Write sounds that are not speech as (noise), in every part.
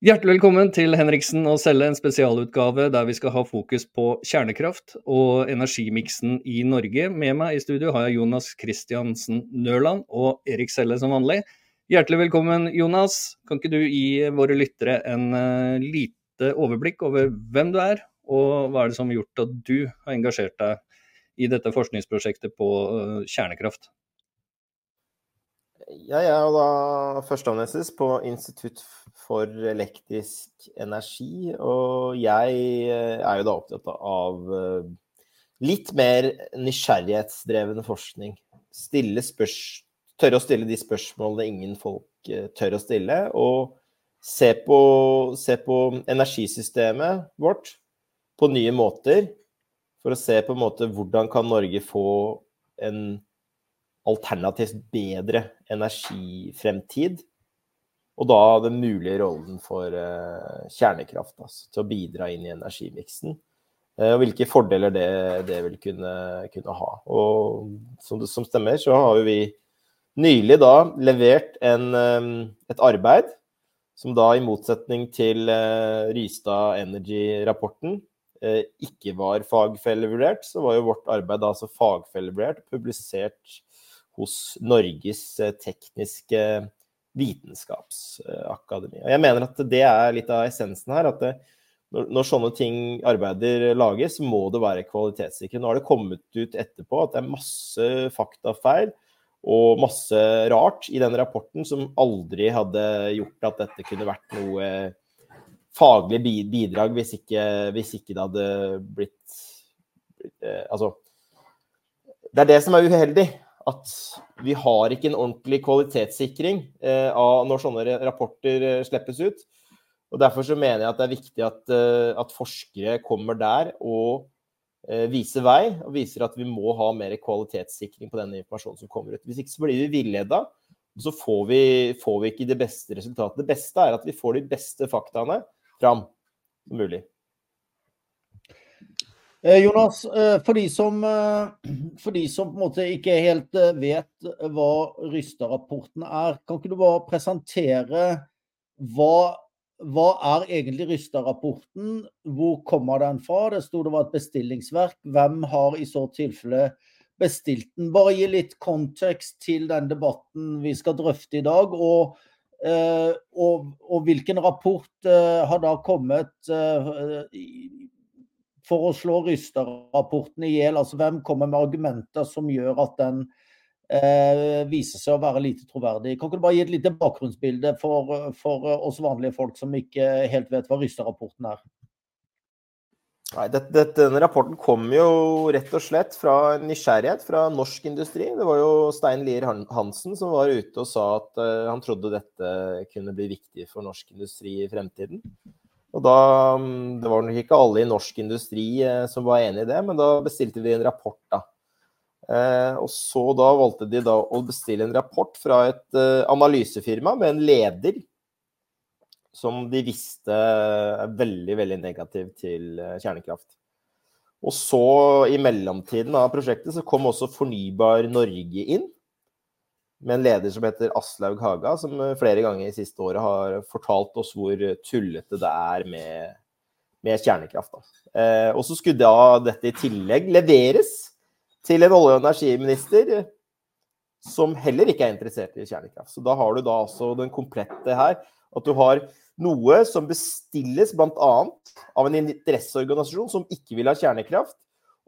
Hjertelig velkommen til Henriksen og Selle, en spesialutgave der vi skal ha fokus på kjernekraft og energimiksen i Norge. Med meg i studio har jeg Jonas Christiansen Nørland og Erik Selle som vanlig. Hjertelig velkommen, Jonas. Kan ikke du gi våre lyttere en uh, lite overblikk over hvem du er, og hva er det som har gjort at du har engasjert deg i dette forskningsprosjektet på uh, Jeg er da førsteamanuensis på Institutt for elektrisk energi, og jeg eh, er jo da opptatt av eh, litt mer nysgjerrighetsdreven forskning. Stille spørs, tørre å stille de spørsmålene ingen folk eh, tør å stille, og se på, se på energisystemet vårt på nye måter, for å se på en måte hvordan kan Norge få en alternativt bedre energifremtid. Og da den mulige rollen for uh, kjernekraft altså, til å bidra inn i energimiksen. Uh, og hvilke fordeler det, det vil kunne, kunne, ha. Og som, som stemmer, så har vi nylig da levert en, um, et arbeid som da i motsetning til uh, Rystad Energy-rapporten ikke var fagfellevurdert, så var jo vårt arbeid da altså fagfellevurdert, publisert hos Norges eh, tekniske vitenskapsakademi. Og jeg mener at det er litt av essensen her. at det, når, når, sånne ting, arbeider lages, må det være kvalitetssikre. Nå har det kommet ut etterpå at det er masse faktafeil og masse rart i den rapporten som aldri hadde gjort at dette kunne vært noe faglig bidrag hvis ikke, hvis ikke det hadde blitt eh, Altså Det er det som er uheldig at vi har ikke en ordentlig kvalitetssikring eh, av når sånne rapporter eh, slippes ut. Og Derfor så mener jeg at det er viktig at, eh, at forskere kommer der og eh, viser vei, og viser at vi må ha mer kvalitetssikring på denne informasjonen som kommer ut. Hvis ikke så blir vi villeda, og så får vi, får vi ikke det beste resultatet. Det beste er at vi får de beste faktaene fram som mulig. Eh, Jonas, eh, for de, som, eh, for de som på en måte ikke helt vet hva Rysta-rapporten er, kan ikke du bare presentere hva, hva er egentlig Rysta-rapporten? Hvor kommer den fra? Det sto det var et bestillingsverk. Hvem har i så tilfelle bestilt den? Bare gi litt kontekst til den debatten vi skal drøfte i dag. og og, og, hvilken rapport har da kommet for å slå Ryster-rapporten i hjel? Altså, hvem kommer med argumenter som gjør at den eh, viser seg å være lite troverdig? Kan ikke du bare gi et lite bakgrunnsbilde for, for oss vanlige folk som ikke helt vet hva Ryster-rapporten er? Nei, det, det, Denne rapporten kom jo rett og slett fra nysgjerrighet fra norsk industri. Det var jo Stein Lier Hansen som var ute og sa at uh, han trodde dette kunne bli viktig for norsk industri i fremtiden. Og da, mm, Det var nok ikke alle i norsk industri eh, som var enig i det, men da bestilte de en rapport. da. Eh, og så da valgte de da å bestille en rapport fra et eh, analysefirma med en leder som de visste er veldig, veldig negativ til kjernekraft. Og så, i mellomtiden av prosjektet, så kom også Fornybar Norge inn med en leder som heter Aslaug Haga, som eh, flere ganger i siste året har fortalt oss hvor tullete det er med, med kjernekraft. Eh, og så skulle da dette i tillegg leveres til en olje- og energiminister som heller ikke er interessert i kjernekraft. Så da har du da altså den komplette her, at du har noe som bestilles bl.a. av en interesseorganisasjon som ikke vil ha kjernekraft,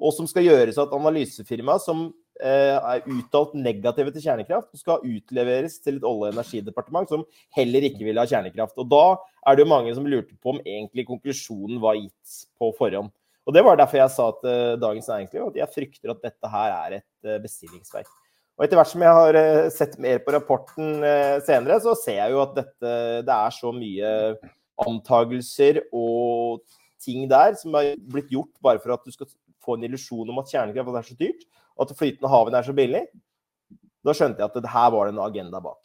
og som skal gjøres av et analysefirma som Eh, er uttalt negative til kjernekraft og skal utleveres til et olje- og energidepartement som heller ikke vil ha kjernekraft. Og Da er det jo mange som lurte på om egentlig konklusjonen var gitt på forhånd. Og Det var derfor jeg sa til Dagens Næringsliv at jeg frykter at dette her er et eh, bestillingsverk. Og Etter hvert som jeg har eh, sett mer på rapporten senere, så ser jeg jo at dette, det er så mye antagelser og ting der som har blitt gjort bare for at du skal få en illusjon om at kjernekraft er så dyrt og at flytende havvind er så billig, da skjønte jeg at det her var det en agenda bak.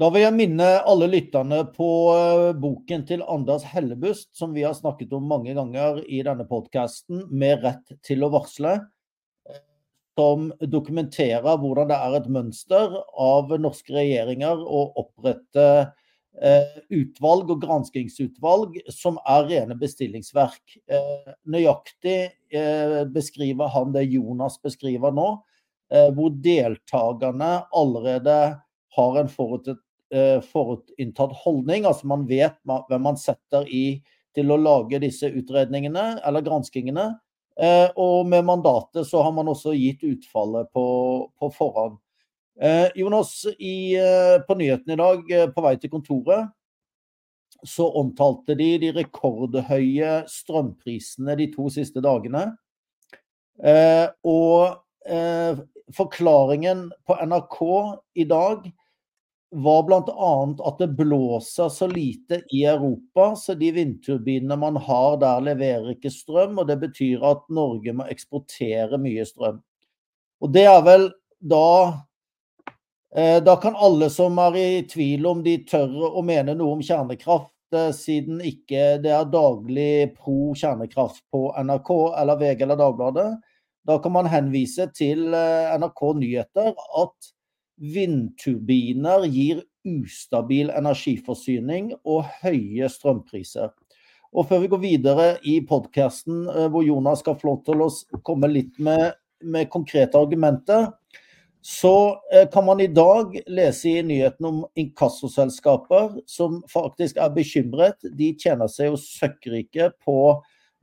Da vil jeg minne alle lytterne på eh, boken til Anders Hellebust, som vi har snakket om mange ganger i denne podkasten, 'Med rett til å varsle', som dokumenterer hvordan det er et mønster av norske regjeringer å opprette utvalg og granskingsutvalg som er rene bestillingsverk. Nøyaktig beskriver han det Jonas beskriver nå, hvor deltakerne allerede har en forutinntatt holdning. Altså man vet hvem man setter i til å lage disse utredningene eller granskingene. Og med mandatet så har man også gitt utfallet på, på forhånd. Eh, Jonas, i, på nyhetene i dag på vei til kontoret så omtalte de de rekordhøye strømprisene de to siste dagene. Eh, og eh, forklaringen på NRK i dag var bl.a. at det blåser så lite i Europa, så de vindturbinene man har der leverer ikke strøm, og det betyr at Norge må eksportere mye strøm. Og det er vel da eh, Da kan alle som er i tvil om de tør å mene noe om kjernekraft, eh, siden ikke det er daglig pro kjernekraft på NRK eller VG eller Dagbladet, da kan man henvise til eh, NRK Nyheter at vindturbiner gir ustabil energiforsyning og høye strømpriser. Og før vi går videre i podkasten, eh, hvor Jonas skal få lov til å komme litt med, med konkrete argumenter, så eh, kan man i dag lese i nyheten om inkassoselskaper som faktisk er bekymret. De tjener seg jo søkkrike på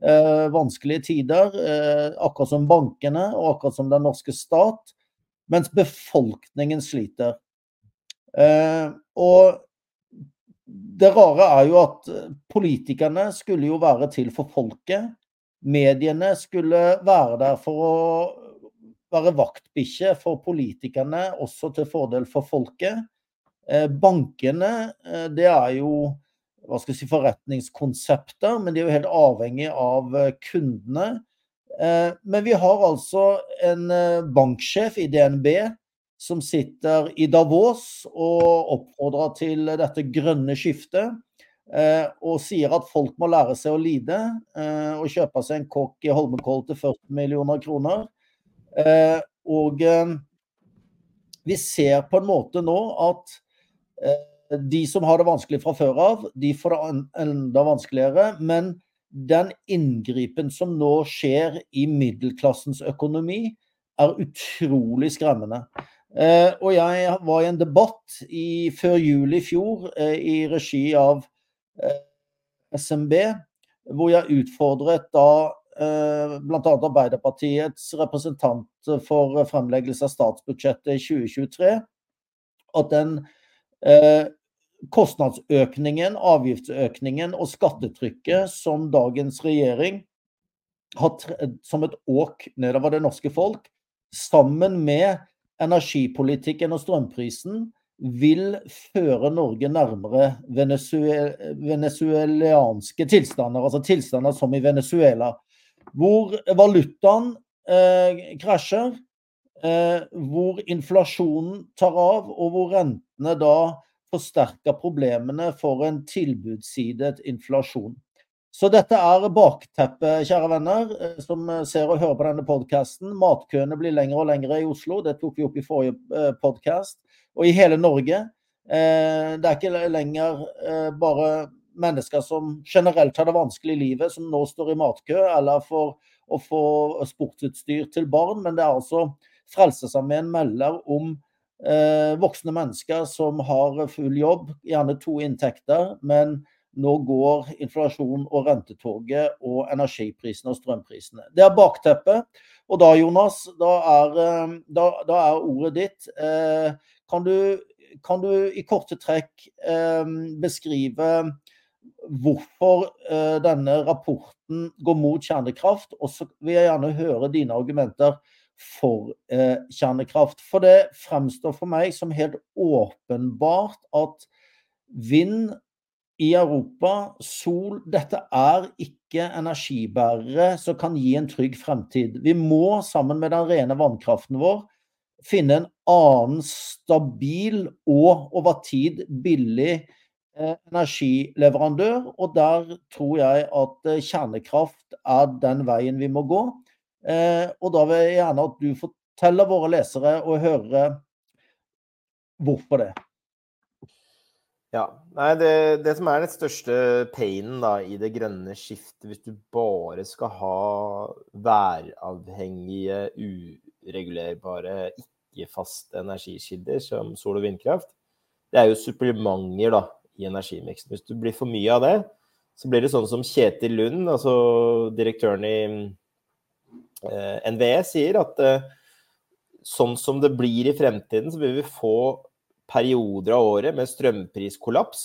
eh, vanskelige tider, eh, akkurat som bankene og akkurat som den norske stat mens befolkningen sliter. Eh, og det rare er jo at politikerne skulle jo være til for folket. Mediene skulle være der for å være vaktbikkje for politikerne, også til fordel for folket. Eh, bankene, eh, det er jo hva skal jeg si, forretningskonsepter, men de er jo helt avhengig av kundene. Eh, men vi har altså en banksjef i DNB som sitter i Davos og oppfordrer til dette grønne skiftet. Og sier at folk må lære seg å lide og kjøpe seg en kokk i Holmenkollen til 40 millioner kroner. Og vi ser på en måte nå at de som har det vanskelig fra før av, de får det enda vanskeligere. men den inngripen som nå skjer i middelklassens økonomi, er utrolig skremmende. Eh, og jeg var i en debatt i, før jul i fjor eh, i regi av eh, SMB, hvor jeg utfordret da eh, bl.a. Arbeiderpartiets representant for fremleggelse av statsbudsjettet i 2023, at den eh, kostnadsøkningen, avgiftsøkningen og skattetrykket som dagens regjering har som et åk nedover det norske folk, sammen med energipolitikken og strømprisen, vil føre Norge nærmere venezuelanske tilstander, altså tilstander som i Venezuela, hvor valutaen eh, krasjer, eh, hvor inflasjonen tar av, og hvor rentene da forsterker problemene for en tilbudssidet inflasjon. Så dette er bakteppet, kjære venner, eh, som ser og hører på denne podkasten. Matkøene blir lengre og lengre i Oslo, det tok vi opp i forrige eh, podkast. Og i hele Norge. Eh, det er ikke lenger bare mennesker som generelt har det vanskelig i livet, som nå står i matkø, eller for å få sportsutstyr til barn, men det er altså Frelsesarmeen melder om eh, voksne mennesker som har full jobb, gjerne to inntekter, men nå går inflasjon og rentetoget og energiprisene og strømprisene. Det er bakteppet. Og da, Jonas, da er, eh, da, da er ordet ditt. Eh, kan, du, kan, du, i korte trekk eh, beskrive hvorfor eh, denne rapporten går mot kjernekraft? Og så vil jeg gjerne høre dine argumenter for eh, kjernekraft. For det fremstår for meg som helt åpenbart at vind i Europa, sol Dette er ikke energibærere som kan gi en trygg fremtid. Vi må, sammen med den rene vannkraften vår, finne en annen stabil og over tid billig energileverandør. Og der tror jeg at eh, kjernekraft er den veien vi må gå. Eh, og da vil jeg gjerne at du forteller våre lesere og hører hvorfor det. Ja. Nei, det, det, som er den største painen da, i det grønne skiftet, hvis du bare skal ha væravhengige, uregulerbare, ikke-faste energikilder som sol- og vindkraft, det er jo supplementer da, i energimiksen. Hvis du blir for mye av det, så blir det sånn som Kjetil Lund, altså direktøren i eh, NVE, sier at eh, sånn som det blir i fremtiden, så vil vi få perioder av året med strømpriskollaps.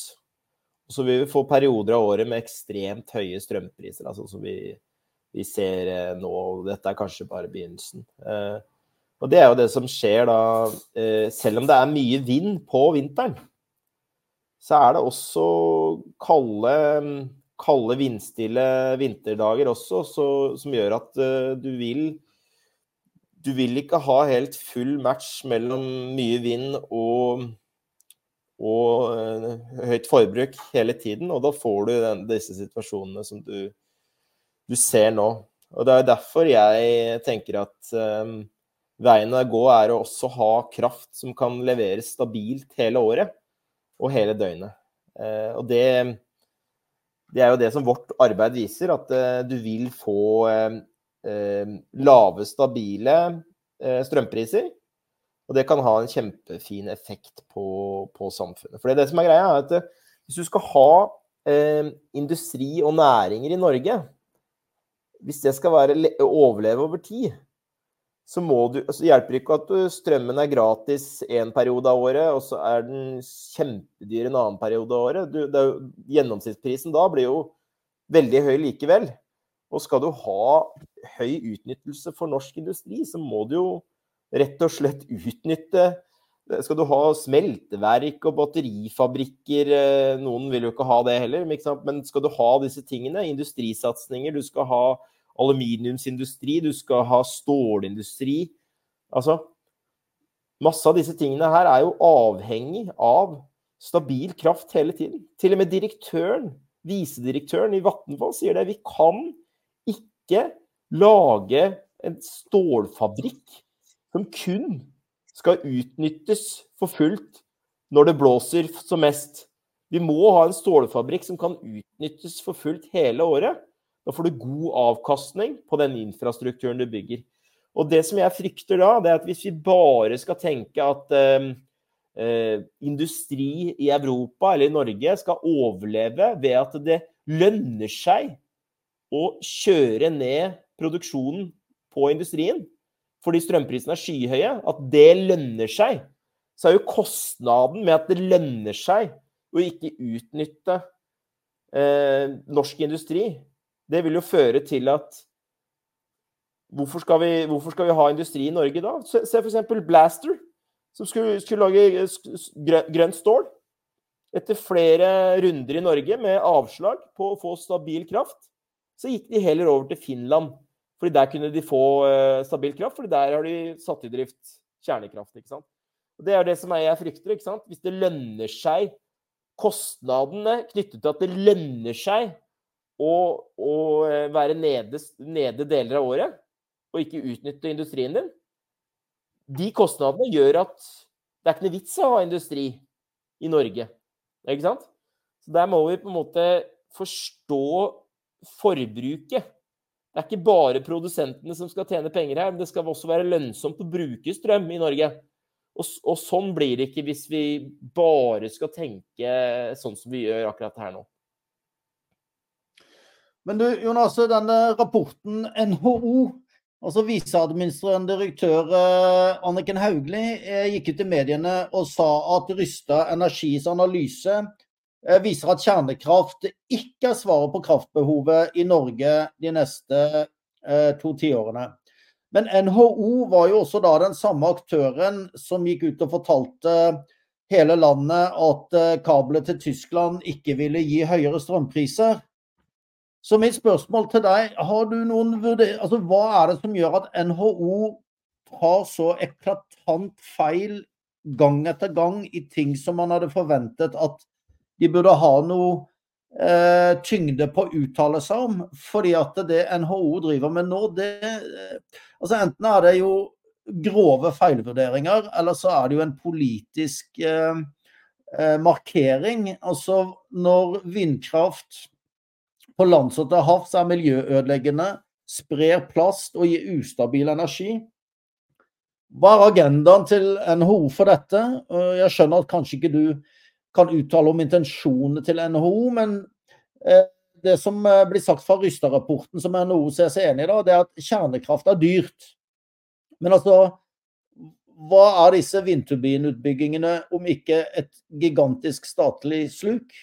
Og så vil vi få perioder av året med ekstremt høye strømpriser, altså som vi, vi ser eh, nå. Dette er kanskje bare begynnelsen. Eh, og det er jo det som skjer da, eh, selv om det er mye vind på vinteren, så er det også kalde, kalde vindstille vinterdager også, så, som gjør at du vil du vil ikke ha helt full match mellom mye vind og, og uh, høyt forbruk hele tiden. Og da får du den, disse situasjonene som du, du, ser nå. Og det er derfor jeg tenker at um, veien å gå er å også ha kraft som kan leveres stabilt hele året og hele døgnet. Uh, og det, det, er jo det som vårt arbeid viser, at uh, du vil få Eh, lave, stabile eh, strømpriser. Og det kan ha en kjempefin effekt på, på samfunnet. For det det som er greia, er at eh, hvis du skal ha eh, industri og næringer i Norge, hvis det skal være, overleve over tid, så du altså Det ikke at strømmen er gratis en periode av året, og så er den kjempedyr en annen periode av året. Du, er, gjennomsnittsprisen da blir jo veldig høy likevel. Og skal du ha høy utnyttelse for norsk industri, så må du jo rett og slett utnytte Skal du ha smelteverk og batterifabrikker eh, Noen vil jo ikke ha det heller, men skal du ha disse tingene, industrisatsinger, du skal ha aluminiumsindustri, du skal ha stålindustri Altså Masse av disse tingene her er jo avhengig av stabil kraft hele tiden. Til og med direktøren, visedirektøren i Vattenfall sier det. Vi kan ikke lage en stålfabrikk som kun skal utnyttes for fullt når det blåser som mest. Vi må ha en stålfabrikk som kan utnyttes for fullt hele året. Da får du god avkastning på den infrastrukturen du bygger. Og det som jeg frykter da, det er at hvis vi bare skal tenke at eh, eh, industri i Europa eller i Norge skal overleve ved at det lønner seg å kjøre ned produksjonen på industrien fordi strømprisene er skyhøye, at det lønner seg, så er jo kostnaden med at det lønner seg å ikke utnytte eh, norsk industri, det vil jo føre til at Hvorfor skal, vi, hvorfor skal vi ha industri i Norge da? Se, se f.eks. Blaster, som skulle, skulle lage grønt stål. Etter flere runder i Norge med avslag på å få stabil kraft, så gikk de heller over til Finland. Fordi der kunne de få uh, stabil kraft, fordi der har de satt i drift kjernekraft. ikke sant? Og Det er det som jeg frykter. ikke sant? Hvis det lønner seg Kostnadene knyttet til at det lønner seg å, å eh, være nede, nede deler av året og ikke utnytte industrien din, de kostnadene gjør at det er ikke noe vits å ha industri i Norge. Ikke sant? Så der må vi på en måte forstå forbruket. Det er ikke bare produsentene som skal tjene penger her, men det skal også være lønnsomt å bruke strøm i Norge. Og, og sånn blir det ikke hvis vi bare skal tenke sånn som vi gjør akkurat her nå. Men du, Jonas, denne rapporten NHO, altså viseadministrerende direktør eh, Anniken Hauglie, eh, gikk ut i mediene og sa at Rysta Energis analyse Eh, viser at kjernekraft ikke er svaret på kraftbehovet i Norge de neste to tiårene. Men NHO var jo også da den samme aktøren som gikk ut og fortalte hele landet at kablet til Tyskland ikke ville gi høyere strømpriser. Så mitt spørsmål til deg, har du noen altså, hva er det som gjør at NHO har så eklatant feil gang etter gang i ting som man hadde forventet at de burde ha noe eh, tyngde på å uttale seg om. Fordi at det NHO driver med nå, det altså Enten er det jo grove feilvurderinger, eller så er det jo en politisk eh, eh, markering. Altså når vindkraft på lands og til havs er miljøødeleggende, sprer plast og gir ustabil energi. Hva er agendaen til NHO for dette? Jeg skjønner at kanskje ikke du kan uttale om intensjonene til NHO, men eh, det som eh, blir sagt fra Rystad-rapporten, som NHO ser seg enig i, det er at kjernekraft er dyrt. Men altså, hva er disse vindturbinutbyggingene om ikke et gigantisk statlig sluk?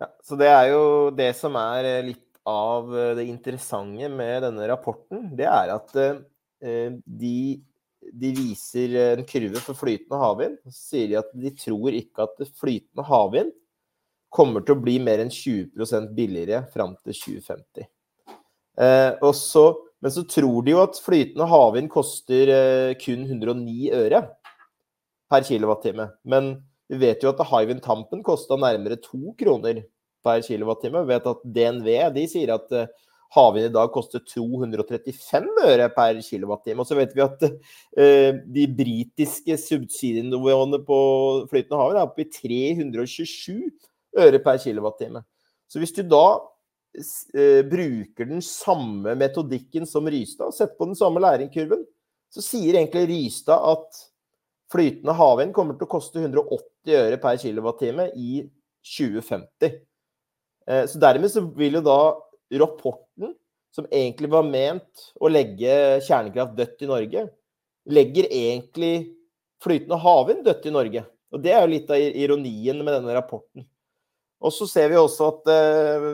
Ja, så Det er jo det som er eh, litt av eh, det interessante med denne rapporten. Det er at eh, de, de, viser en kurve for flytende havvind. Så sier de at de tror ikke at flytende havvind kommer til å bli mer enn 20% billigere fram til 2050. Eh, så, men så tror de jo at flytende havvind koster eh, kun 109 øre per kilowattime. Men vi vet jo at Hywind Tampen kosta nærmere to kroner per kilowattime. Vi vet at DNV de sier at uh, havvind i dag koster 235 øre per kilowattime. Og så vet vi at uh, de britiske subsidienivåene på flytende havvind er oppe i 327 øre per kilowattime. Så hvis du da uh, bruker den samme metodikken som Rystad, setter på den samme læringkurven, så sier egentlig Rystad at flytende havvind kommer til å koste 180 øre per kilowattime i 2050. Eh, så dermed så vil jo da rapporten, som egentlig var ment å legge kjernekraft dødt i Norge, legger egentlig flytende havvind dødt i Norge. Og Det er jo litt av ironien med denne rapporten. Og så ser vi også at uh,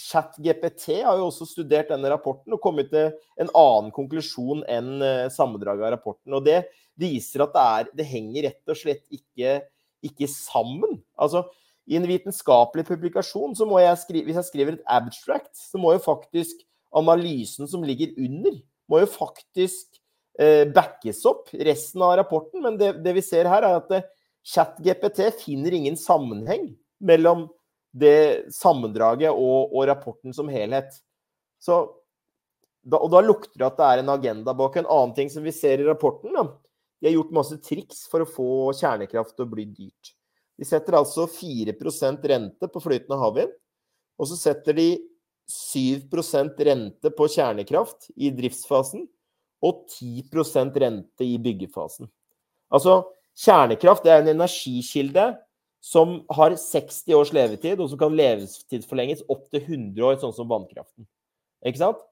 ChatGPT har jo også studert denne rapporten og kommet til en annen konklusjon enn uh, sammendraget av rapporten. Og det viser at det, er, det henger rett og slett ikke, ikke sammen. Altså, i en vitenskapelig publikasjon, så må jeg skrive, hvis jeg skriver et abstract, så må jo faktisk analysen som ligger under, må jo faktisk eh, backes opp resten av rapporten. Men det, det vi ser her, er at eh, ChatGPT finner ingen sammenheng mellom det sammendraget og, og rapporten som helhet. Så, da, og da lukter det at det er en agenda bak. En annen ting som vi ser i rapporten, da, de har gjort masse triks for å få kjernekraft til å bli dyrt. De setter altså 4% rente på flytende havvind. Og så setter de 7% rente på kjernekraft i driftsfasen og 10% rente i byggefasen. Altså, kjernekraft er en energikilde som har 60 års levetid, og som kan levetidsforlenges opptil 100 år, sånn som vannkraften. Ikke sant?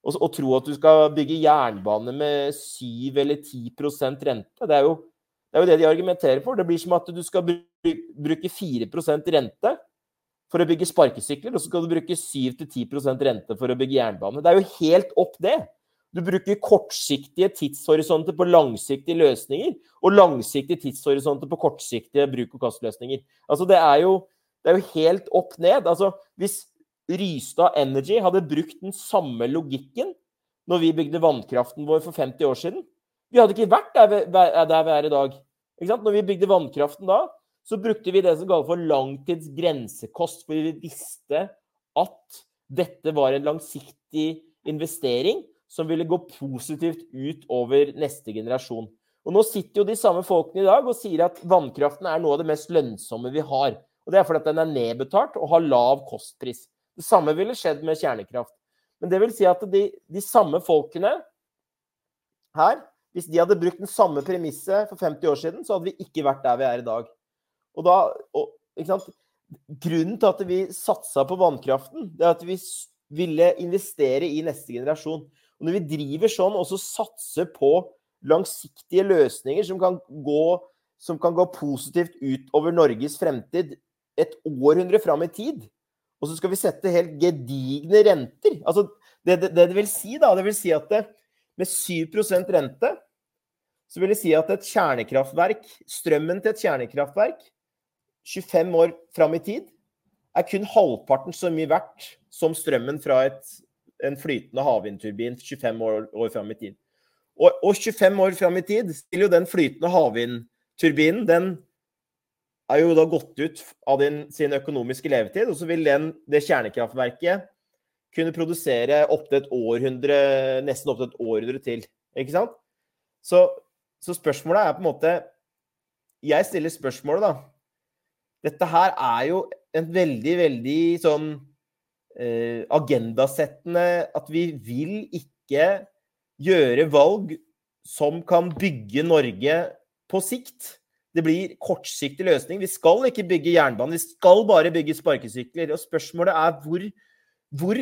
Og, tro at du skal bygge jernbane med 7 eller 10% rente, det er jo det er jo det de argumenterer for. Det blir som at du skal bruke 4% rente for å bygge sparkesykler, og så skal du bruke 7-10% rente for å bygge jernbane. Det er jo helt opp det. Du bruker kortsiktige tidshorisonter på langsiktige løsninger, og langsiktige tidshorisonter på kortsiktige bruk- og kastløsninger. Altså, det er, jo, det er jo helt opp ned. Altså, hvis Rystad Energy hadde brukt den samme logikken når vi bygde vannkraften vår for 50 år siden, vi hadde ikke vært der vi, vi er i dag. Når vi bygde vannkraften da, så brukte vi det som kalles for langtidsgrensekost. Fordi vi visste at dette var en langsiktig investering som ville gå positivt ut over neste generasjon. Og Nå sitter jo de samme folkene i dag og sier at vannkraften er noe av det mest lønnsomme vi har. Og Det er fordi den er nedbetalt og har lav kostpris. Det samme ville skjedd med kjernekraft. Men det vil si at de, de samme folkene her hvis de hadde brukt den samme premisset for 50 år siden, så hadde vi ikke vært der vi er i dag. Og da, og, Grunnen til at vi satsa på vannkraften, det er at vi ville investere i neste generasjon. Og når vi driver sånn, og satser på langsiktige løsninger som kan gå, som kan gå positivt utover Norges fremtid et århundre fram i tid, og så skal vi sette helt gedigne renter altså det, det, det, vil si, da, det vil si at det, med 7% rente, så vil det si at et kjernekraftverk, strømmen til et kjernekraftverk 25 år fram i tid, er kun halvparten så mye verdt som strømmen fra et, en flytende havvindturbin 25 år, år fram i tid. Og, og, 25 år fram i tid stiller jo den flytende havvindturbinen den er jo da gått ut av din, sin økonomiske levetid, og så vil den, det kjernekraftverket kunne produsere opptil et århundre, nesten opptil et århundre til. Ikke sant? Så, så, spørsmålet er på en måte jeg stiller spørsmålet, da. Dette her er jo en veldig, veldig sånn eh, agendasettende At vi vil ikke gjøre valg som kan bygge Norge på sikt. Det blir kortsiktig løsning. Vi skal ikke bygge jernbane, vi skal bare bygge sparkesykler. Og spørsmålet er hvor, hvor,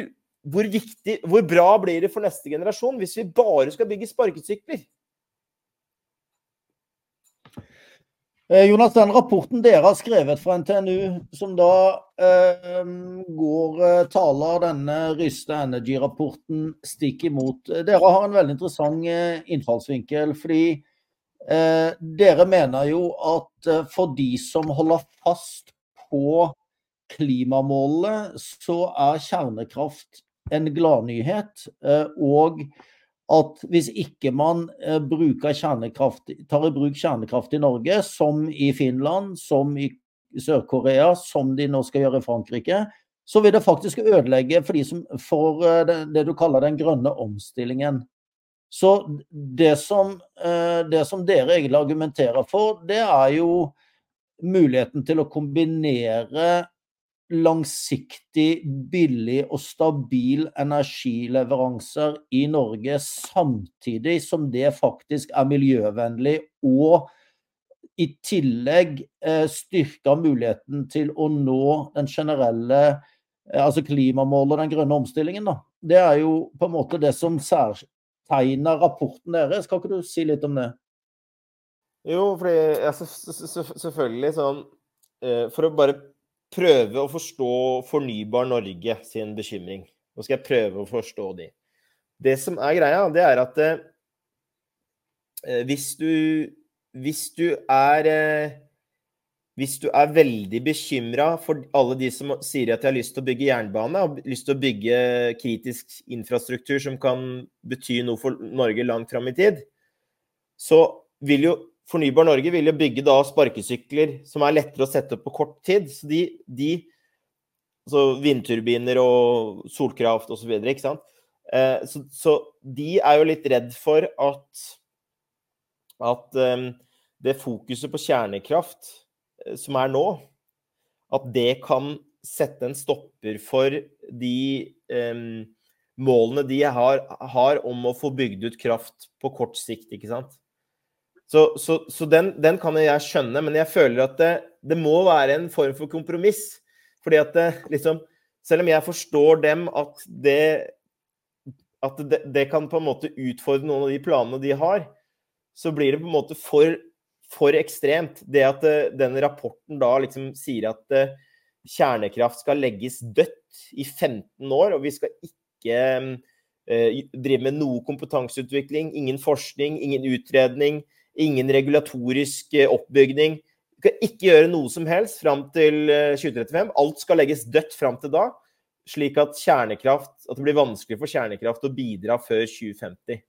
hvor viktig, hvor bra blir det for neste generasjon hvis vi bare skal bygge sparkesykler? Eh, Jonas, den rapporten dere har skrevet fra NTNU, som da eh, går eh, taler denne Ryste Energy-rapporten stikk imot. Dere har en veldig interessant eh, innfallsvinkel. fordi eh, dere mener jo at eh, for de som holder fast på klimamålene, så er kjernekraft en gladnyhet. og at hvis ikke man kjernekraft, tar i bruk kjernekraft i Norge, som i Finland, som i Sør-Korea, som de nå skal gjøre i Frankrike, så vil det faktisk ødelegge for de som eh, det, det du kaller den grønne omstillingen. Så det som, eh, det som dere egentlig argumenterer for, det er jo muligheten til å kombinere langsiktig, billig og stabil energileveranser i Norge, samtidig som det faktisk er miljøvennlig og i tillegg eh, styrker muligheten til å nå den generelle eh, altså klimamålet, den grønne omstillingen. Da. Det er jo på en måte det som særtegner rapporten deres. Kan ikke du si litt om det? Jo, fordi ja, selvfølgelig sånn eh, For å bare prøve å forstå Fornybar Norge sin bekymring. Nå skal jeg prøve å forstå de. Det som er greia, det er at eh, hvis du Hvis du er eh, hvis du er veldig bekymra for alle de som sier at de har lyst til å bygge jernbane, og lyst til å bygge kritisk infrastruktur som kan bety noe for Norge langt fram i tid, så vil jo Fornybar Norge vil jo bygge da sparkesykler som er lettere å sette opp på kort tid. Så de, de altså vindturbiner og solkraft osv. Ikke sant. Eh, så, så, de er jo litt redd for at at um, det fokuset på kjernekraft som er nå, at det kan sette en stopper for de um, målene de har, har, om å få bygd ut kraft på kort sikt, ikke sant. Så, så, så den, den, kan jeg skjønne, men jeg føler at det, det, må være en form for kompromiss. Fordi at det, liksom Selv om jeg forstår dem at det at det, det, kan på en måte utfordre noen av de planene de har, så blir det på en måte for, for ekstremt. Det at eh, den rapporten da liksom sier at uh, kjernekraft skal legges dødt i 15 år, og vi skal ikke uh, drive med noe kompetanseutvikling, ingen forskning, ingen utredning ingen regulatorisk eh, oppbygning. Vi kan ikke gjøre noe som helst fram til 2035. Eh, Alt skal legges dødt fram til da, slik at, at det blir vanskelig for kjernekraft å bidra før 2050.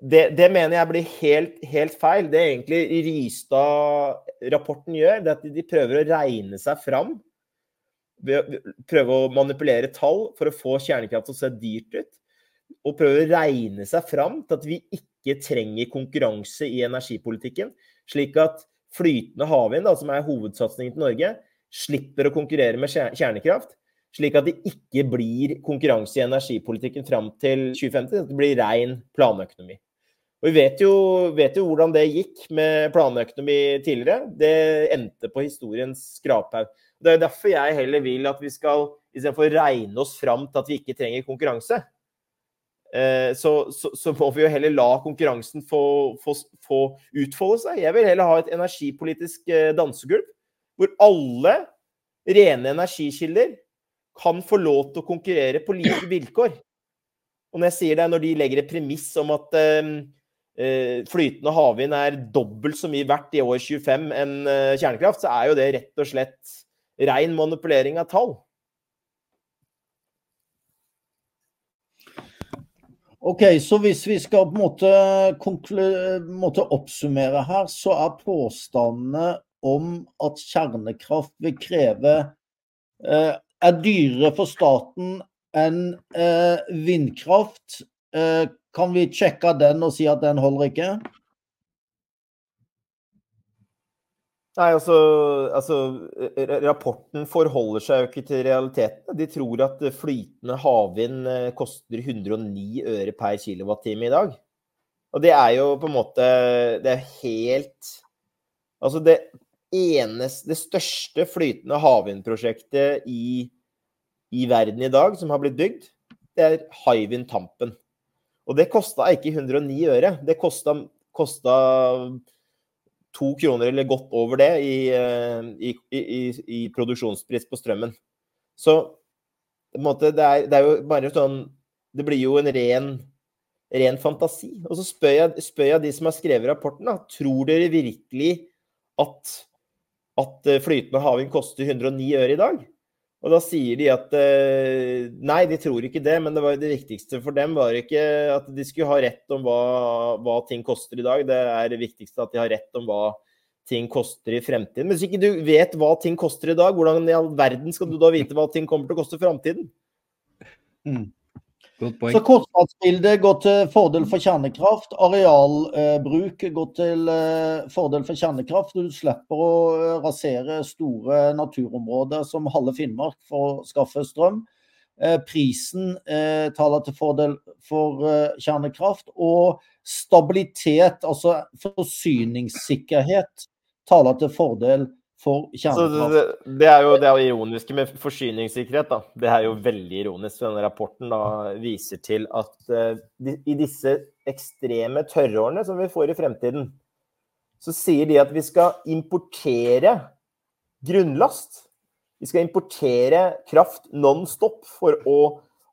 Det, det mener jeg blir helt, helt, feil. Det egentlig Rystad-rapporten gjør, det at de prøver å regne seg fram. Prøve å manipulere tall for å få kjernekraft til å se dyrt ut. Og prøve å regne seg fram til at vi ikke trenger konkurranse i energipolitikken. Slik at flytende havvind, som er hovedsatsingen til Norge, slipper å konkurrere med kjernekraft. Slik at det ikke blir konkurranse i energipolitikken fram til 2050. At det blir ren planøkonomi. Og Vi vet jo, vet jo, hvordan det gikk med planøkonomi tidligere. Det endte på historiens skraphaug. Det er derfor jeg heller vil at vi skal, istedenfor regne oss fram til at vi ikke trenger konkurranse, Eh, så, så, så, må vi jo heller la konkurransen få, få, få, utfolde seg. Jeg vil heller ha et energipolitisk eh, dansegulv hvor alle rene energikilder kan få lov til å konkurrere på like vilkår. Og når jeg sier det, når de legger et premiss om at eh flytende havvind er dobbelt så mye verdt i år 25 enn uh, kjernekraft, så er jo det rett og slett ren manipulering av tall. Ok, så Hvis vi skal på en måte, måte oppsummere her, så er påstandene om at kjernekraft vil kreve eh, er dyrere for staten enn eh, vindkraft. Eh, kan vi sjekke den og si at den holder ikke? Nei, altså, altså, Rapporten forholder seg jo ikke til realiteten. De tror at flytende havvind eh, koster 109 øre per kilowattime i dag. Og det er jo på en måte Det er helt Altså, det eneste, det største flytende havvindprosjektet i, i verden i dag som har blitt bygd, det er Hywind Tampen. Og det kosta ikke 109 øre. Det kosta, to kroner eller godt over det i, eh, i, i, i produksjonspris på strømmen. Så måte, det, er, det, er, jo bare sånn Det blir jo en ren, ren fantasi. Og så spør jeg, spør jeg, de som har skrevet rapporten, da, tror dere virkelig at, at eh, flytende havvind koster 109 øre i dag? Og da sier de at eh, nei, de tror ikke det, men det, det viktigste for dem var ikke at de skulle ha rett om hva, hva, ting koster i dag. Det er det viktigste at de har rett om hva ting koster i fremtiden. Men hvis ikke du vet hva ting koster i dag, hvordan i all verden skal du da vite hva ting kommer til å koste i fremtiden? Mm. Så kostnadsbildet går til fordel for kjernekraft. Arealbruk går til eh, fordel for kjernekraft. Du slipper å eh, rasere store naturområder som halve Finnmark for å skaffe strøm. Eh, prisen taler til fordel for kjernekraft. Og stabilitet, altså forsyningssikkerhet, taler til fordel for kjernekraft. Det, det, er jo det er ironiske med forsyningssikkerhet. da. Det er jo veldig ironisk. Denne rapporten da viser til at uh, i disse ekstreme tørrårene som vi får i fremtiden, så sier de at vi skal importere grunnlast. Vi skal importere kraft non stop for å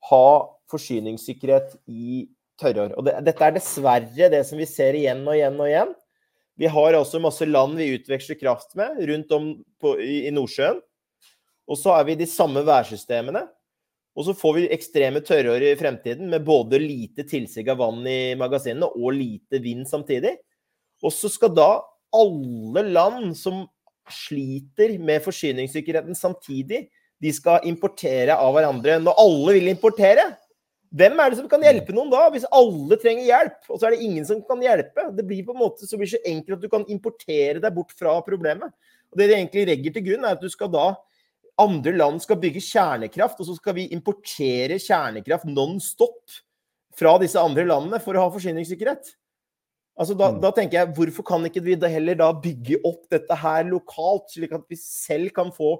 ha forsyningssikkerhet i tørrår. Og det, dette er dessverre det som vi ser igjen og igjen og igjen. Vi har også masse land vi utveksler kraft med rundt om på, i, i Nordsjøen. Og så har vi de samme værsystemene. Og så får vi ekstreme tørrår i fremtiden med både lite tilsig av vann i magasinene og lite vind samtidig. Og så skal da alle land som sliter med forsyningssikkerheten samtidig, de skal importere av hverandre. Når alle vil importere, hvem er det som kan hjelpe noen da, hvis alle trenger hjelp, og så er det ingen som kan hjelpe? Det blir på en måte så blir så enkelt at du kan importere deg bort fra problemet. Og Det det egentlig legger til grunn, er at du skal da andre land skal bygge kjernekraft, og så skal vi importere kjernekraft non stop fra disse andre landene for å ha forsyningssikkerhet. Altså da, mm. da, tenker jeg, Hvorfor kan ikke vi da heller da bygge opp dette her lokalt, slik at vi selv kan få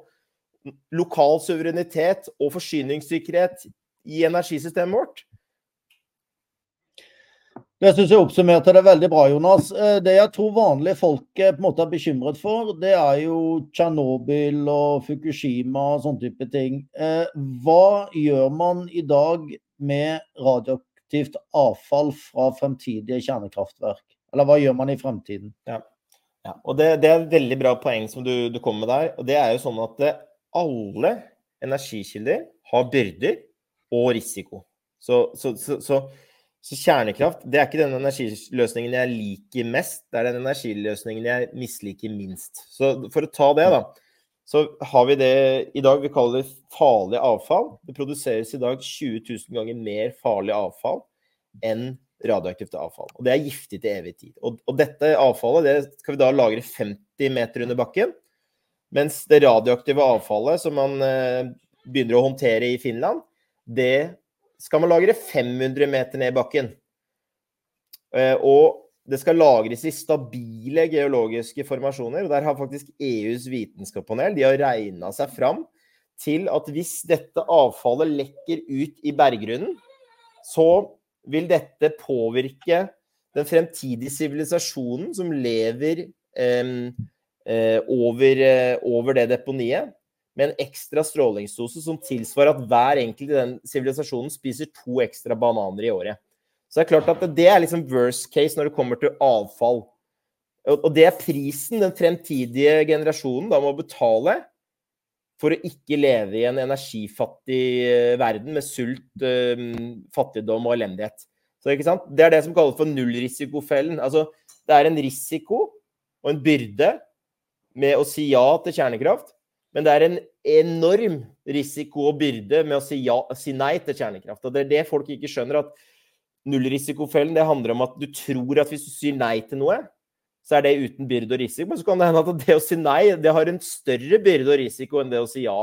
lokal suverenitet og forsyningssikkerhet i energisystemet vårt. Det syns jeg oppsummerte det veldig bra, Jonas. Eh, det jeg tror vanlige folk på en måte er bekymret for, det er jo Tsjernobyl og Fukushima og sånne type ting. Eh, hva gjør man i dag med radioaktivt avfall fra fremtidige kjernekraftverk? Eller hva gjør man i fremtiden? Ja. ja. og det, det, er et veldig bra poeng som du, du kommer med der. og Det er jo sånn at alle energikilder har byrder og risiko. Så, så, så, så, kjernekraft det er ikke den energiløsningen jeg liker mest, det er den energiløsningen jeg misliker minst. Så for å ta det, da. Så har vi det i dag vi kaller farlig avfall. Det produseres i dag 20 000 ganger mer farlig avfall enn radioaktivt avfall. Og det er giftig til evig tid. Og, og dette avfallet det skal vi da lagre 50 meter under bakken. Mens det radioaktive avfallet som man eh, begynner å håndtere i Finland, det skal man lagre 500 meter ned i bakken. Eh, og det skal lagres i stabile geologiske formasjoner. og Der har faktisk EUs vitenskapspanel de har regna seg fram til at hvis dette avfallet lekker ut i berggrunnen, så vil dette påvirke den fremtidige sivilisasjonen som lever eh, eh, over, eh, over det deponiet med en ekstra strålingsdose som tilsvarer at hver enkelt i den sivilisasjonen spiser to ekstra bananer i året. Så det er klart at det er liksom worst case når det kommer til avfall. Og det er prisen den fremtidige generasjonen da må betale for å ikke leve i en energifattig eh, verden med sult, eh, fattigdom og elendighet. Så ikke sant? Det er det som kalles for nullrisikofellen. Altså, det er en risiko og en byrde med å si ja til kjernekraft, men det er en enorm risiko og byrde med å si, ja, si nei til kjernekraft. Og det er det folk ikke skjønner. at Nullrisikofellen det handler om at du tror at hvis du sier nei til noe, så er det uten byrde og risiko. Men så kan det hende at det å si nei, det har en større byrde og risiko enn det å si ja.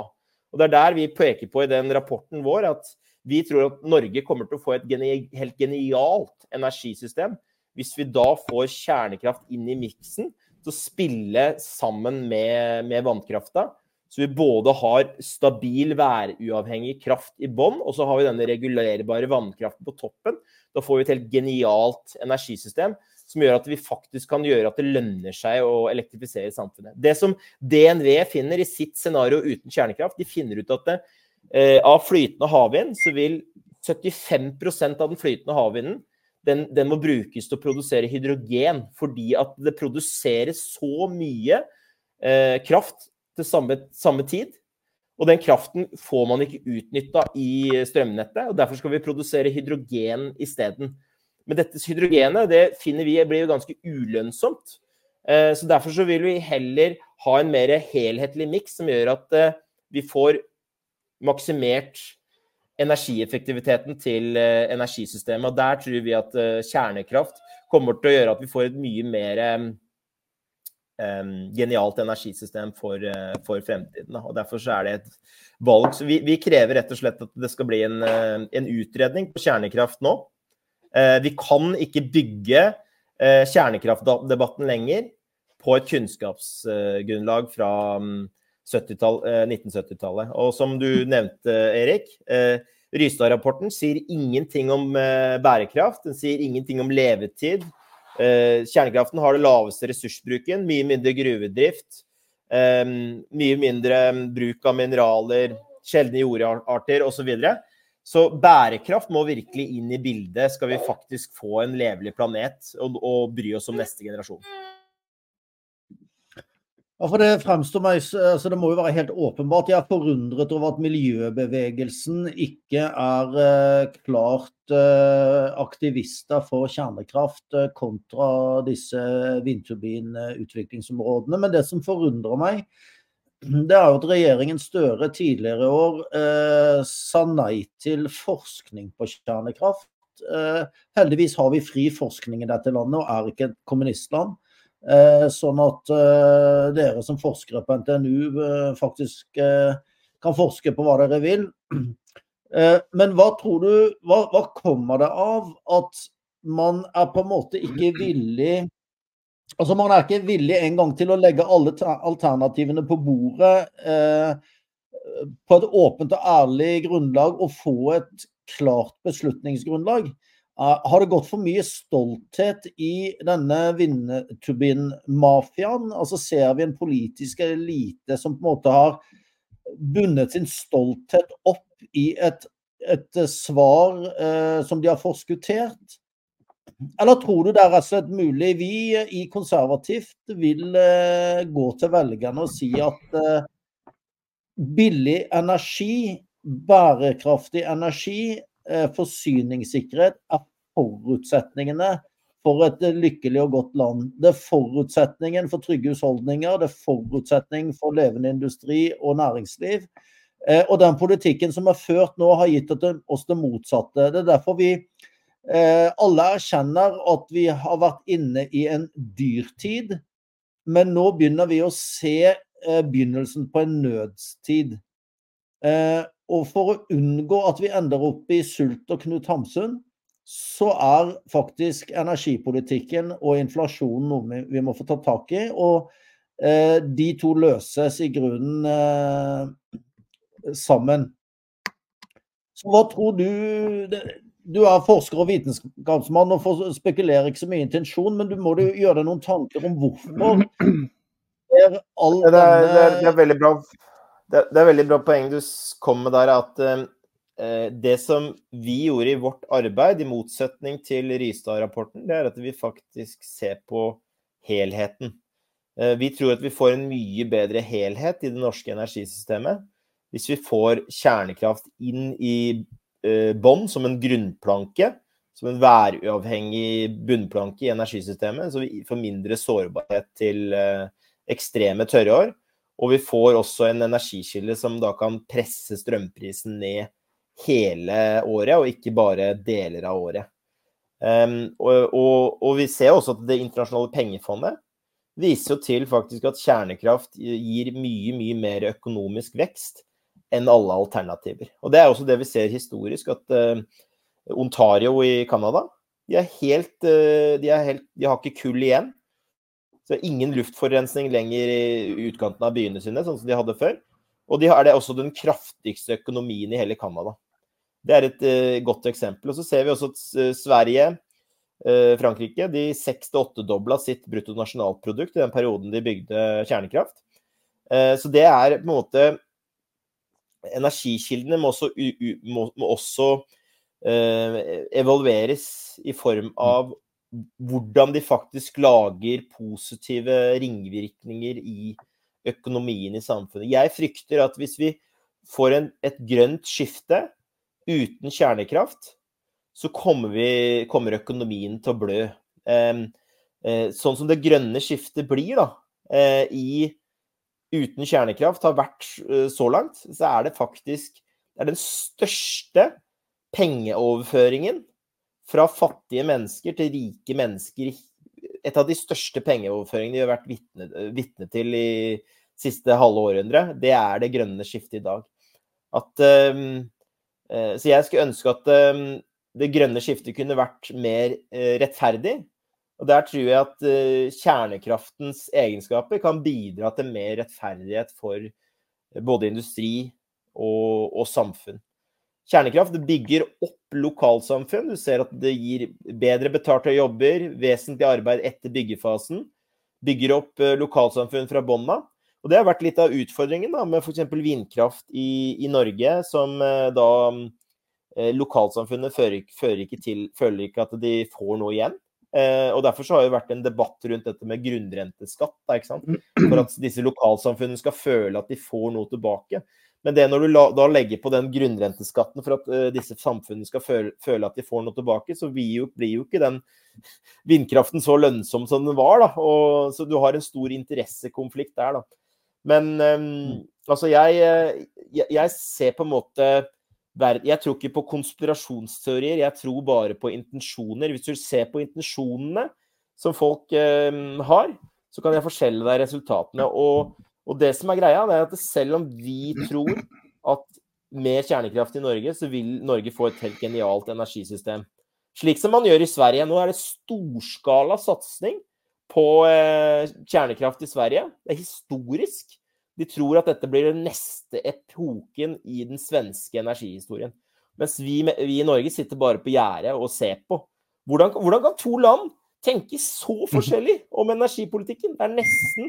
Og det er der vi peker på i den rapporten vår at vi tror at Norge kommer til å få et geni helt genialt energisystem hvis vi da får kjernekraft inn i miksen til å spille sammen med, med vannkrafta. Så vi både har stabil væruavhengig kraft i bånn, og så har vi denne regulerbare vannkraften på toppen. Da får vi et helt genialt energisystem som gjør at vi faktisk kan gjøre at det lønner seg å elektrifisere samfunnet. Det som DNV finner i sitt scenario uten kjernekraft, de finner ut at det, eh, av flytende havvind så vil 75% av den flytende havvinden den, den, må brukes til å produsere hydrogen, fordi at det produseres så mye eh, kraft til samme, samme, tid. Og den kraften får man ikke utnytta i strømnettet, og derfor skal vi produsere hydrogen isteden. Men dette hydrogenet det finner vi blir ganske ulønnsomt. Eh, så Derfor så vil vi heller ha en mer helhetlig miks som gjør at eh, vi får maksimert energieffektiviteten til eh, energisystemet. Og Der tror vi at kjernekraft kommer til å gjøre at vi får et mye mer genialt energisystem for, for fremtiden. Og Derfor så er det et valg. Så vi, vi, krever rett og slett at det skal bli en, en utredning på kjernekraft nå. Eh, vi kan ikke bygge eh, kjernekraftdebatten lenger på et kunnskapsgrunnlag fra 1970-tallet. Mm, Og som du nevnte, Erik, eh, Rystad-rapporten sier ingenting om bærekraft. Den sier ingenting om levetid. Kjernekraften har det laveste ressursbruken, mye mindre gruvedrift. Mye mindre bruk av mineraler, sjeldne jordarter osv. Så så bærekraft må virkelig inn i bildet, skal vi faktisk få en levelig planet og bry oss om neste generasjon. Ja, for Det fremstår meg, altså det må jo være helt åpenbart. Jeg er forundret over at miljøbevegelsen ikke er eh, klart eh, aktivister for kjernekraft eh, kontra disse vindturbinutviklingsområdene. Men det som forundrer meg, det er jo at regjeringen Støre tidligere i år eh, sa nei til forskning på kjernekraft. Eh, heldigvis har vi fri forskning i dette landet og er ikke et kommunistland. Eh, sånn at eh, dere som forskere på NTNU eh, faktisk kan forske på hva dere vil. (clears throat) men hva tror du, hva, hva kommer det av at man er på en måte ikke villig Altså Man er ikke villig engang til å legge alle alternativene på bordet på et åpent og ærlig grunnlag og få et klart beslutningsgrunnlag. Uh, har det gått for mye stolthet i denne vindturbinmafiaen? Altså ser vi en politisk elite som på en måte har bundet sin stolthet opp i et, et svar eh, som de har forskuttert? Eller tror du det er rett og slett mulig Vi i Konservativt vil eh, gå til velgerne og si at eh, billig energi, bærekraftig energi, forsyningssikkerhet er forutsetningene for et lykkelig og godt land. Det er forutsetningen for trygge husholdninger, det er forutsetning for levende industri og næringsliv. Og den politikken som er ført nå, har gitt oss det motsatte. Det er derfor vi Eh, alle erkjenner at vi har vært inne i en dyrtid, men nå begynner vi å se eh, begynnelsen på en nødstid. Eh, og for å unngå at vi ender opp i sult og Knut Hamsun, så er faktisk energipolitikken og inflasjonen noe vi må få ta tak i. Og de to løses i grunnen sammen. Så hva tror du du er forsker og vitenskapsmann og spekulerer ikke så mye intensjon, men du må jo gjøre deg noen tanker om hvorfor (clears throat) all det, er, det, er, det, er, veldig bra. Det, er veldig bra poeng du kom med der, at eh, det som vi gjorde i vårt arbeid, i motsetning til Rystad-rapporten, det er at vi faktisk ser på helheten. Eh, vi tror at vi får en mye bedre helhet i det norske energisystemet hvis vi får kjernekraft inn i eh, bånd som en grunnplanke. Som en væruavhengig bunnplanke i energisystemet, så vi får mindre sårbarhet til eh, ekstreme tørrår. Og vi får også en energikilde som da kan presse strømprisen ned hele året, og ikke bare deler av året. Um, og, og, og, vi ser også at Det internasjonale pengefondet viser jo til faktisk at kjernekraft gir mye, mye mer økonomisk vekst enn alle alternativer. Og det er også det vi ser historisk, at uh, Ontario i Canada de, uh, de, de har ikke kull igjen. Så er ingen luftforurensning lenger i utkanten av byene sine, sånn som de hadde før. Og de har det også den kraftigste økonomien i hele Canada. Det er et uh, godt eksempel. Og så ser vi også at Sverige uh, Frankrike de seks til åttedobla sitt bruttonasjonalprodukt i den perioden de bygde kjernekraft. Eh, så det er på en måte Energikildene må også, må, må også evalueres i form av hvordan de faktisk lager positive ringvirkninger i økonomien i samfunnet. Jeg frykter at hvis vi får en, et grønt skifte uten kjernekraft, så kommer, vi, kommer økonomien til å blø. Eh, sånn som det grønne skiftet blir da, eh, i, uten kjernekraft har vært eh, så langt, så er det faktisk det er den største pengeoverføringen fra fattige mennesker til rike mennesker. Et av de største pengeoverføringene vi har vært vitne, til i siste halve århundre, det er det grønne skiftet i dag. At, um, så jeg skulle ønske at um, det grønne skiftet kunne vært mer eh, rettferdig. Og der tror jeg at eh, kjernekraftens egenskaper kan bidra til mer rettferdighet for eh, både industri og, og samfunn. Kjernekraft bygger opp lokalsamfunn. Du ser at det gir bedre betalte jobber, vesentlig arbeid etter byggefasen. Bygger opp lokalsamfunn fra bånn av. Og det har vært litt av utfordringen da, med f.eks. vindkraft i, i, Norge, som da Eh, lokalsamfunnet fører, fører ikke til, føler ikke at de får noe igjen. Eh, og Derfor så har det vært en debatt rundt dette med grunnrenteskatt. Da? (clears throat) For at disse lokalsamfunnene skal føle at de får noe tilbake. Men det når du la, da legger på den grunnrenteskatten for at uh, disse samfunnene skal føle, føle, at de får noe tilbake, så blir jo, blir jo, ikke den vindkraften så lønnsom som den var. da, og, Så du har en stor interessekonflikt der. da. Men um, altså, jeg, jeg, jeg ser på en måte jeg tror ikke på konspirasjonsteorier, jeg tror bare på intensjoner. Hvis du ser på intensjonene som folk um, har, så kan jeg forskjelle deg resultatene. Og, og, det som er greia, det er at selv om vi tror at med kjernekraft i Norge, så vil Norge få et helt genialt energisystem. Slik som man gjør i Sverige. Nå er det storskala satsing på eh, kjernekraft i Sverige. Det er historisk. De tror at dette blir den neste epoken i den svenske energihistorien. Mens vi, vi i Norge sitter bare på gjerdet og ser på. Hvordan, hvordan, kan to land tenke så forskjellig om energipolitikken? Det er nesten,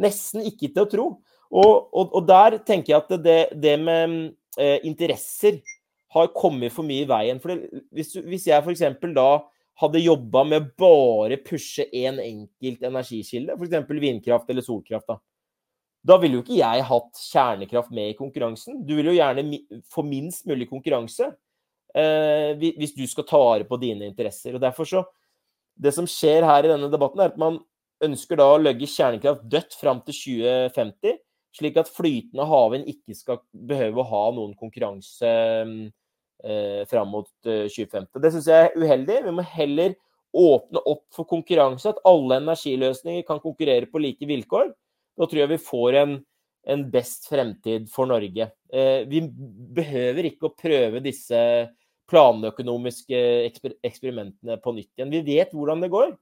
nesten ikke til å tro. Og, og, og der tenker jeg at det, det med eh, interesser har kommet for mye i veien. For det, hvis, hvis jeg f.eks. da hadde jobba med bare pushe én en enkelt energikilde, f.eks. vindkraft eller solkraft, da, da ville jo ikke jeg hatt kjernekraft med i konkurransen. Du vil jo gjerne få minst mulig konkurranse eh, hvis du skal ta vare på dine interesser. Og derfor så Det som skjer her i denne debatten, er at man ønsker da å legge kjernekraft dødt fram til 2050, slik at flytende havvind ikke skal behøve å ha noen konkurranse eh, fram mot eh, 2050. Det syns jeg er uheldig. Vi må heller åpne opp for konkurranse, at alle energiløsninger kan konkurrere på like vilkår. Da tror jeg vi får en, en best fremtid for Norge. Eh, vi behøver ikke å prøve disse planøkonomiske eksper eksperimentene på nytt igjen. Vi vet hvordan det går.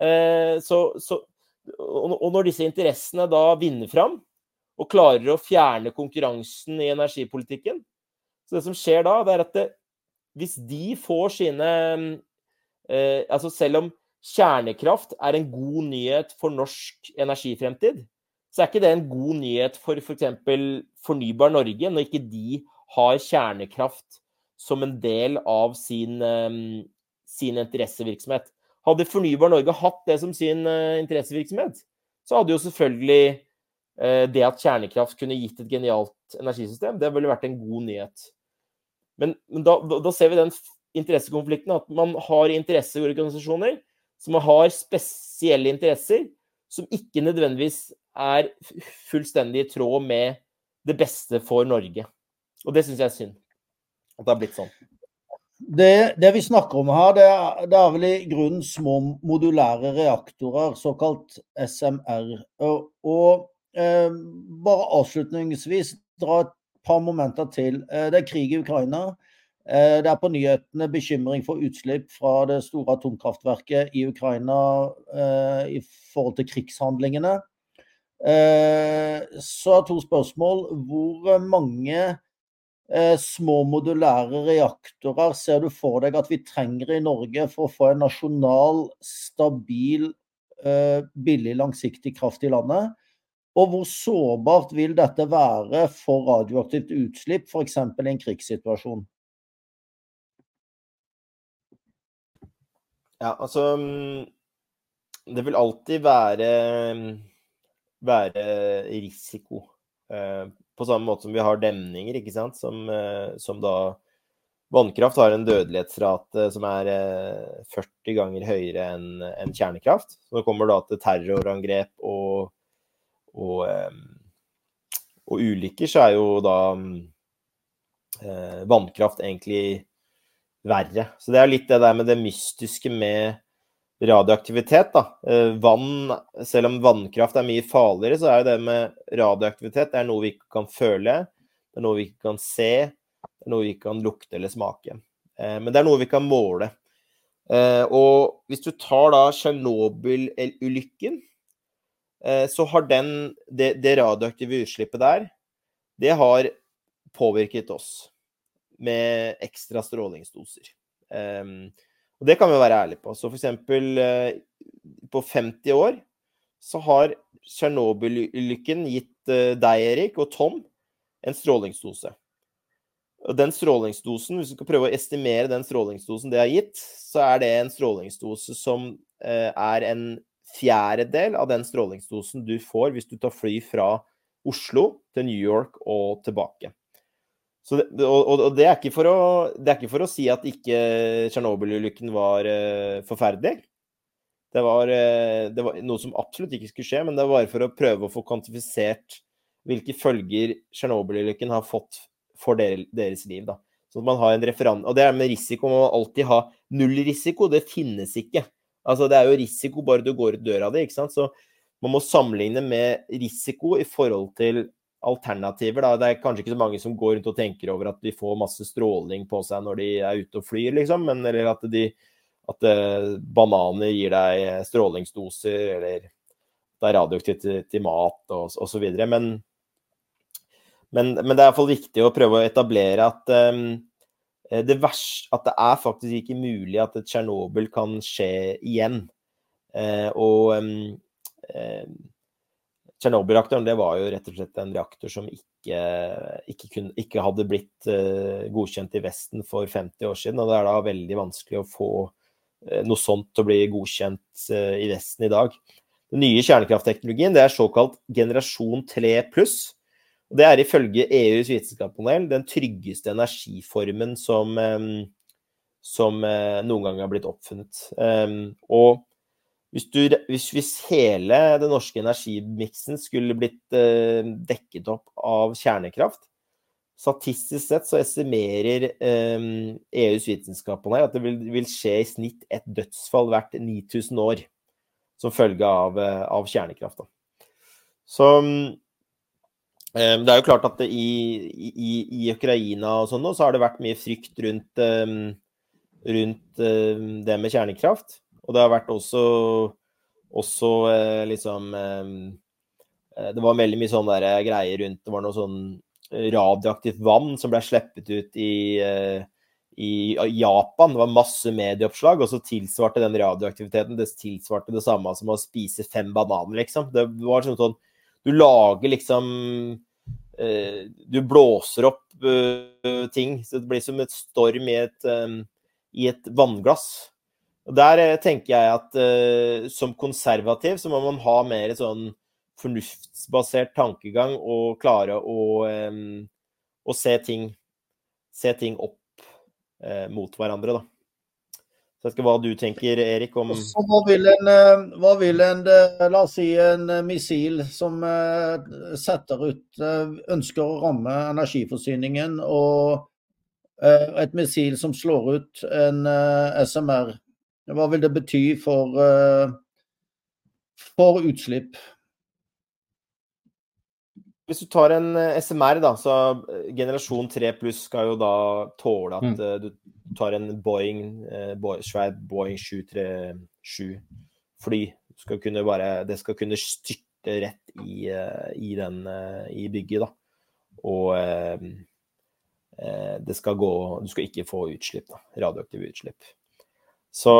Eh, så, så, og når disse interessene da vinner fram, og klarer å fjerne konkurransen i energipolitikken Så det som skjer da, det er at det, hvis de får sine eh, Altså selv om kjernekraft er en god nyhet for norsk energifremtid, så er ikke det en god nyhet for f.eks. For Fornybar Norge, når ikke de har kjernekraft som en del av sin, eh, sin interessevirksomhet. Hadde Fornybar Norge hatt det som sin uh, interessevirksomhet, så hadde jo selvfølgelig uh, det at kjernekraft kunne gitt et genialt energisystem, det ville vært en god nyhet. Men, men da, da, ser vi den interessekonflikten, at man har interesseorganisasjoner som har spesielle interesser, som ikke nødvendigvis er fullstendig i tråd med det beste for Norge. Og det syns jeg er synd. At det har blitt sånn. Det, det, vi snakker om her, det det er, vel i grunnen små modulære reaktorer, såkalt SMR. Og, og eh, bare avslutningsvis dra et par momenter til. Eh, det er krig i Ukraina. Eh, det er på nyhetene bekymring for utslipp fra det store atomkraftverket i Ukraina eh, i forhold til krigshandlingene. Eh, så er to spørsmål. Hvor mange små modulære reaktorer ser du for deg at vi trenger i Norge for å få en nasjonal, stabil, eh, billig, langsiktig kraft i landet? Og hvor sårbart vil dette være for radioaktivt utslipp, f.eks. i en krigssituasjon? Ja, altså mm, Det vil alltid være, være risiko eh, på samme måte som vi har demninger, ikke sant, som, eh, som da Vannkraft har en dødelighetsrate som er 40 eh, ganger høyere enn en kjernekraft. Så det kommer da til terrorangrep og, og, eh, og ulykker, så er jo da vannkraft egentlig verre. Så det er litt det der med det mystiske med radioaktivitet. Da. Eh, vann, selv om vannkraft er mye farligere, så er det med radioaktivitet det er noe vi ikke kan føle, det er noe vi ikke kan se, det er noe vi ikke kan lukte eller smake. Eh, men det er noe vi kan måle. Eh, og hvis du tar da Tsjernobyl-ulykken, så har den, det, det radioaktive utslippet der, det har påvirket oss med ekstra strålingsdoser. Og det kan vi være ærlige på. Så f.eks. Eh, på 50 år så har Tsjernobyl-ulykken gitt eh, deg, Erik, og Tom en strålingsdose. Og den strålingsdosen, hvis du skal prøve å estimere den strålingsdosen det har gitt, så er det en strålingsdose som eh, er en fjerdedel av den strålingsdosen du får hvis du tar fly fra Oslo til New York og tilbake. Det, og, og, det, er å, det, er ikke for å, si at ikke Tsjernobyl-ulykken var uh, forferdelig. Det var, uh, det var, noe som absolutt ikke skulle skje, men det var for å prøve å få kvantifisert hvilke følger Tsjernobyl-ulykken har fått for der, deres liv. Da. Så man har en referanse. Og det er med risiko. Man må alltid ha null risiko. Det finnes ikke. Altså, det er jo risiko bare du går ut døra di, ikke sant. Så man må sammenligne med risiko i forhold til alternativer. Da. Det er kanskje ikke så mange som går rundt og tenker over at de får masse stråling på seg når de er ute og flyr, liksom. Men, eller at, de, at uh, bananer gir deg strålingsdoser, eller det er radioaktivt til, til, mat og osv. Men, men, men, det er iallfall viktig å prøve å etablere at um, det verste, at det er faktisk ikke mulig at et Tsjernobyl kan skje igjen. Uh, og um, Tsjernobyl-reaktoren det var jo rett og slett en reaktor som ikke, ikke, kunne, ikke hadde blitt uh, godkjent i Vesten for 50 år siden. Og det er da veldig vanskelig å få uh, noe sånt til å bli godkjent uh, i Vesten i dag. Den nye kjernekraftteknologien det er såkalt generasjon 3 pluss. Det er ifølge EUs vitenskapspanel den tryggeste energiformen som, um, som noen gang har blitt oppfunnet. Um, og hvis, du, hvis, hvis, hele den norske energimiksen skulle blitt eh, dekket opp av kjernekraft Statistisk sett så estimerer eh, EUs vitenskapspanel at det vil, vil, skje i snitt et dødsfall hvert 9000 år som følge av, eh, av kjernekraft. Da. Så eh, det er jo klart at i, i, i, Ukraina og sånn nå, så har det vært mye frykt rundt, eh, rundt det med kjernekraft. Og det har vært også, også eh, liksom eh, eh, Det var veldig mye sånne der greier rundt Det var noe sånn radioaktivt vann som ble sluppet ut i, i Japan. Det var masse medieoppslag, og så tilsvarte den radioaktiviteten det tilsvarte det samme som å spise fem bananer, liksom. Det var sånn sånn Du lager liksom Du blåser opp ting. Så det blir som et storm i et, i et vannglass. Der eh, tenker jeg at uh, som konservativ så må man ha mer sånn fornuftsbasert tankegang og klare å, um, å se, ting, se ting opp uh, mot hverandre, da. Så jeg skal hva du tenker, Erik, om hva vil, en, hva vil en, la oss si, en missil som setter ut Ønsker å ramme energiforsyningen og et missil som slår ut en SMR. Hva vil det bety for, for utslipp? Hvis du tar en SMR, da, så generasjon 3 pluss skal jo da tåle at mm. du tar en Boeing, svær Boeing 737 fly. Skal bare, det skal kunne styrte rett i, i, den, i bygget, da. Og eh, det skal gå Du skal ikke få utslipp, da. Radioaktive utslipp. Så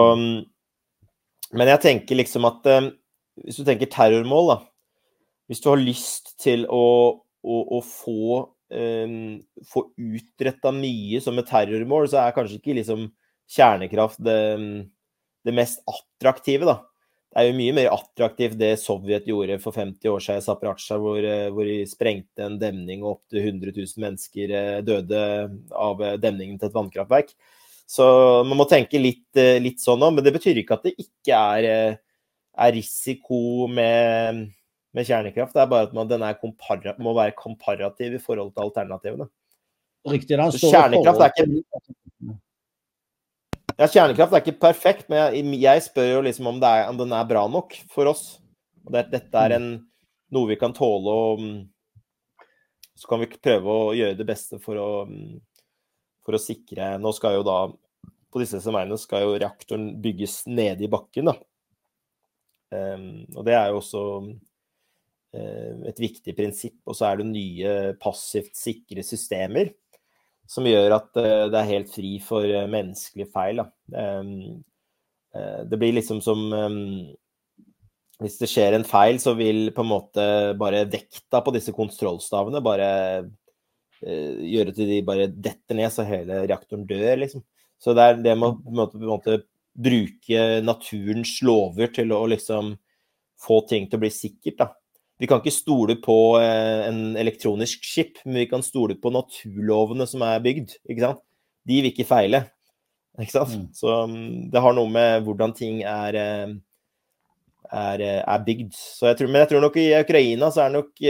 Men jeg tenker liksom at eh, Hvis du tenker terrormål, da. Hvis du har lyst til å, å, å få um, få utretta mye som et terrormål, så er kanskje ikke liksom kjernekraft det, det mest attraktive, da det er jo mye mer attraktivt det Sovjet gjorde for 50 år siden i Zaporizjzja, hvor, eh, hvor, de sprengte en demning og opptil 100 000 mennesker eh, døde av demningen til et vannkraftverk. Så man må tenke litt, litt sånn òg. Men det betyr ikke at det ikke er, er risiko med, med, kjernekraft. Det er bare at man, den kompara, må være komparativ i forhold til alternativene. Riktig, da. Kjernekraft er ikke ja, kjernekraft er ikke perfekt, men jeg, jeg spør jo liksom om, er, om, den er bra nok for oss. Og det, dette er en, noe vi kan tåle, og så kan vi prøve å gjøre det beste for å, for å sikre Nå skal jo da På disse SMR-ene skal jo reaktoren bygges nede i bakken, da. Um, og det er jo også uh, et viktig prinsipp. Og så er det nye passivt sikre systemer som gjør at uh, det er helt fri for uh, menneskelige feil. Um, det blir liksom som um, Hvis det skjer en feil, så vil på en måte bare vekta på disse kontrollstavene bare gjøre til de bare detter ned, så hele reaktoren dør, liksom. Så det er det med å på en måte, på en måte bruke naturens lover til å liksom få ting til å bli sikkert, da. Vi kan ikke stole på eh, en elektronisk skip, men vi kan stole på naturlovene som er bygd. ikke sant? De vil ikke feile. Ikke sant? Mm. Så mm, det har noe med hvordan ting er, eh, er, eh, er bygd. Så jeg tror, men jeg tror nok i Ukraina så er nok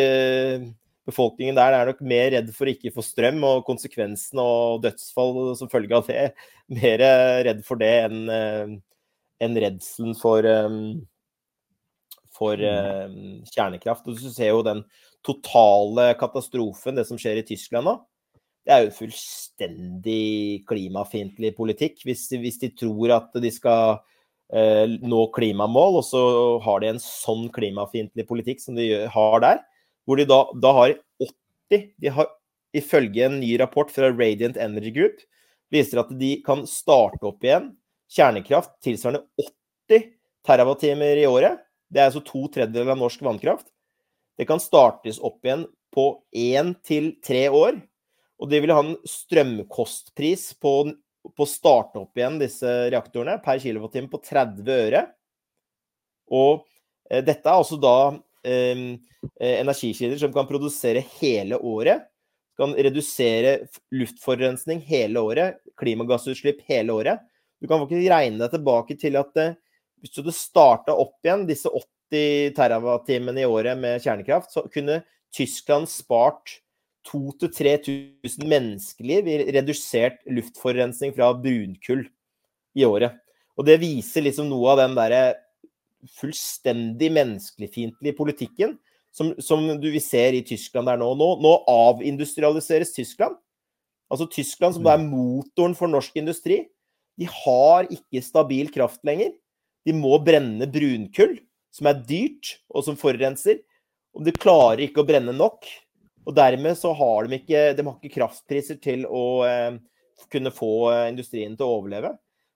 befolkningen der er nok mer redd for ikke få strøm og konsekvensene og dødsfall som følge av det. (laughs) Mer redd for det enn en redselen for for eh, kjernekraft. Og du ser jo den totale katastrofen, det som skjer i Tyskland nå. Det er jo fullstendig klimafiendtlig politikk. Hvis, hvis, de tror at de skal eh, nå klimamål, og så har de en sånn klimafiendtlig politikk som de har der, hvor de da, da har 80 de har, Ifølge en ny rapport fra Radiant Energy Group viser at de kan starte opp igjen kjernekraft tilsvarende 80 TWh i året det er altså to tredjedeler av norsk vannkraft. Det kan startes opp igjen på én til tre år. Og de vil ha en strømkostpris på å starte opp igjen disse reaktorene per kilowattime på 30 øre. Og eh, dette er altså da energikilder som kan produsere hele året. Kan redusere luftforurensning hele året, klimagassutslipp hele året. Du kan faktisk regne deg tilbake til at eh, hvis du starta opp igjen disse 80 TWh i året med kjernekraft, så kunne Tyskland spart 2000-3000 menneskeliv i redusert luftforurensning fra brunkull i året. Og det viser liksom noe av den derre fullstendig menneskeligfiendtlige politikken som, som du vi ser i Tyskland der nå. Nå, nå avindustrialiseres Tyskland. Altså Tyskland, som er mm. motoren for norsk industri, de har ikke stabil kraft lenger. De må brenne brunkull, som er dyrt, og som forurenser. Og de klarer ikke å brenne nok. Og dermed så har de ikke, de har ikke kraftpriser til å eh, kunne få eh, industrien til å overleve.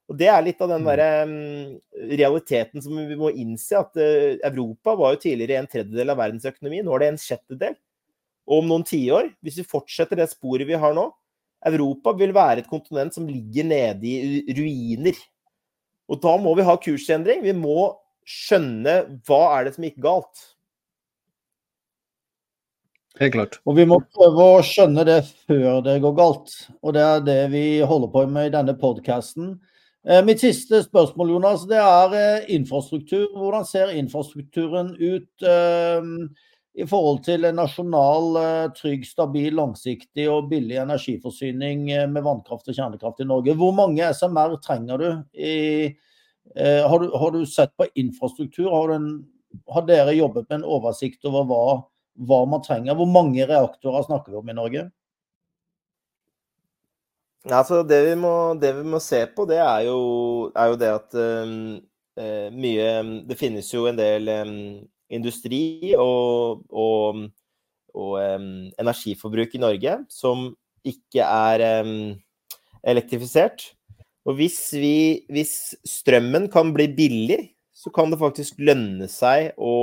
Og Det er litt av den mm. der, um, realiteten som vi må innse. At uh, Europa var jo tidligere en tredjedel av verdensøkonomien. Nå er det en sjettedel. Og om noen tiår, hvis vi fortsetter det sporet vi har nå Europa vil være et kontinent som ligger nede i ruiner. Og da må vi ha kursendring. Vi må skjønne hva er det som gikk galt. Helt klart. Og vi må prøve å skjønne det før det går galt. Og det er det vi holder på med i denne podkasten. Eh, mitt siste spørsmål, Jonas, det er eh, infrastruktur. Hvordan ser infrastrukturen ut? Eh, i forhold til en nasjonal, trygg, stabil, langsiktig og billig energiforsyning med vannkraft og kjernekraft i Norge. Hvor mange SMR trenger du? I, har, du har, du sett på infrastruktur? Har, en, har, dere jobbet med en oversikt over hva, hva man trenger? Hvor mange reaktorer snakker vi om i Norge? Altså, det, vi må, det vi må se på, det er jo, er jo det at um, mye Det finnes jo en del um, industri og, og, og um, energiforbruk i Norge som ikke er elektrifisert. Og hvis, vi, hvis strømmen kan bli billig, så kan det faktisk lønne seg å,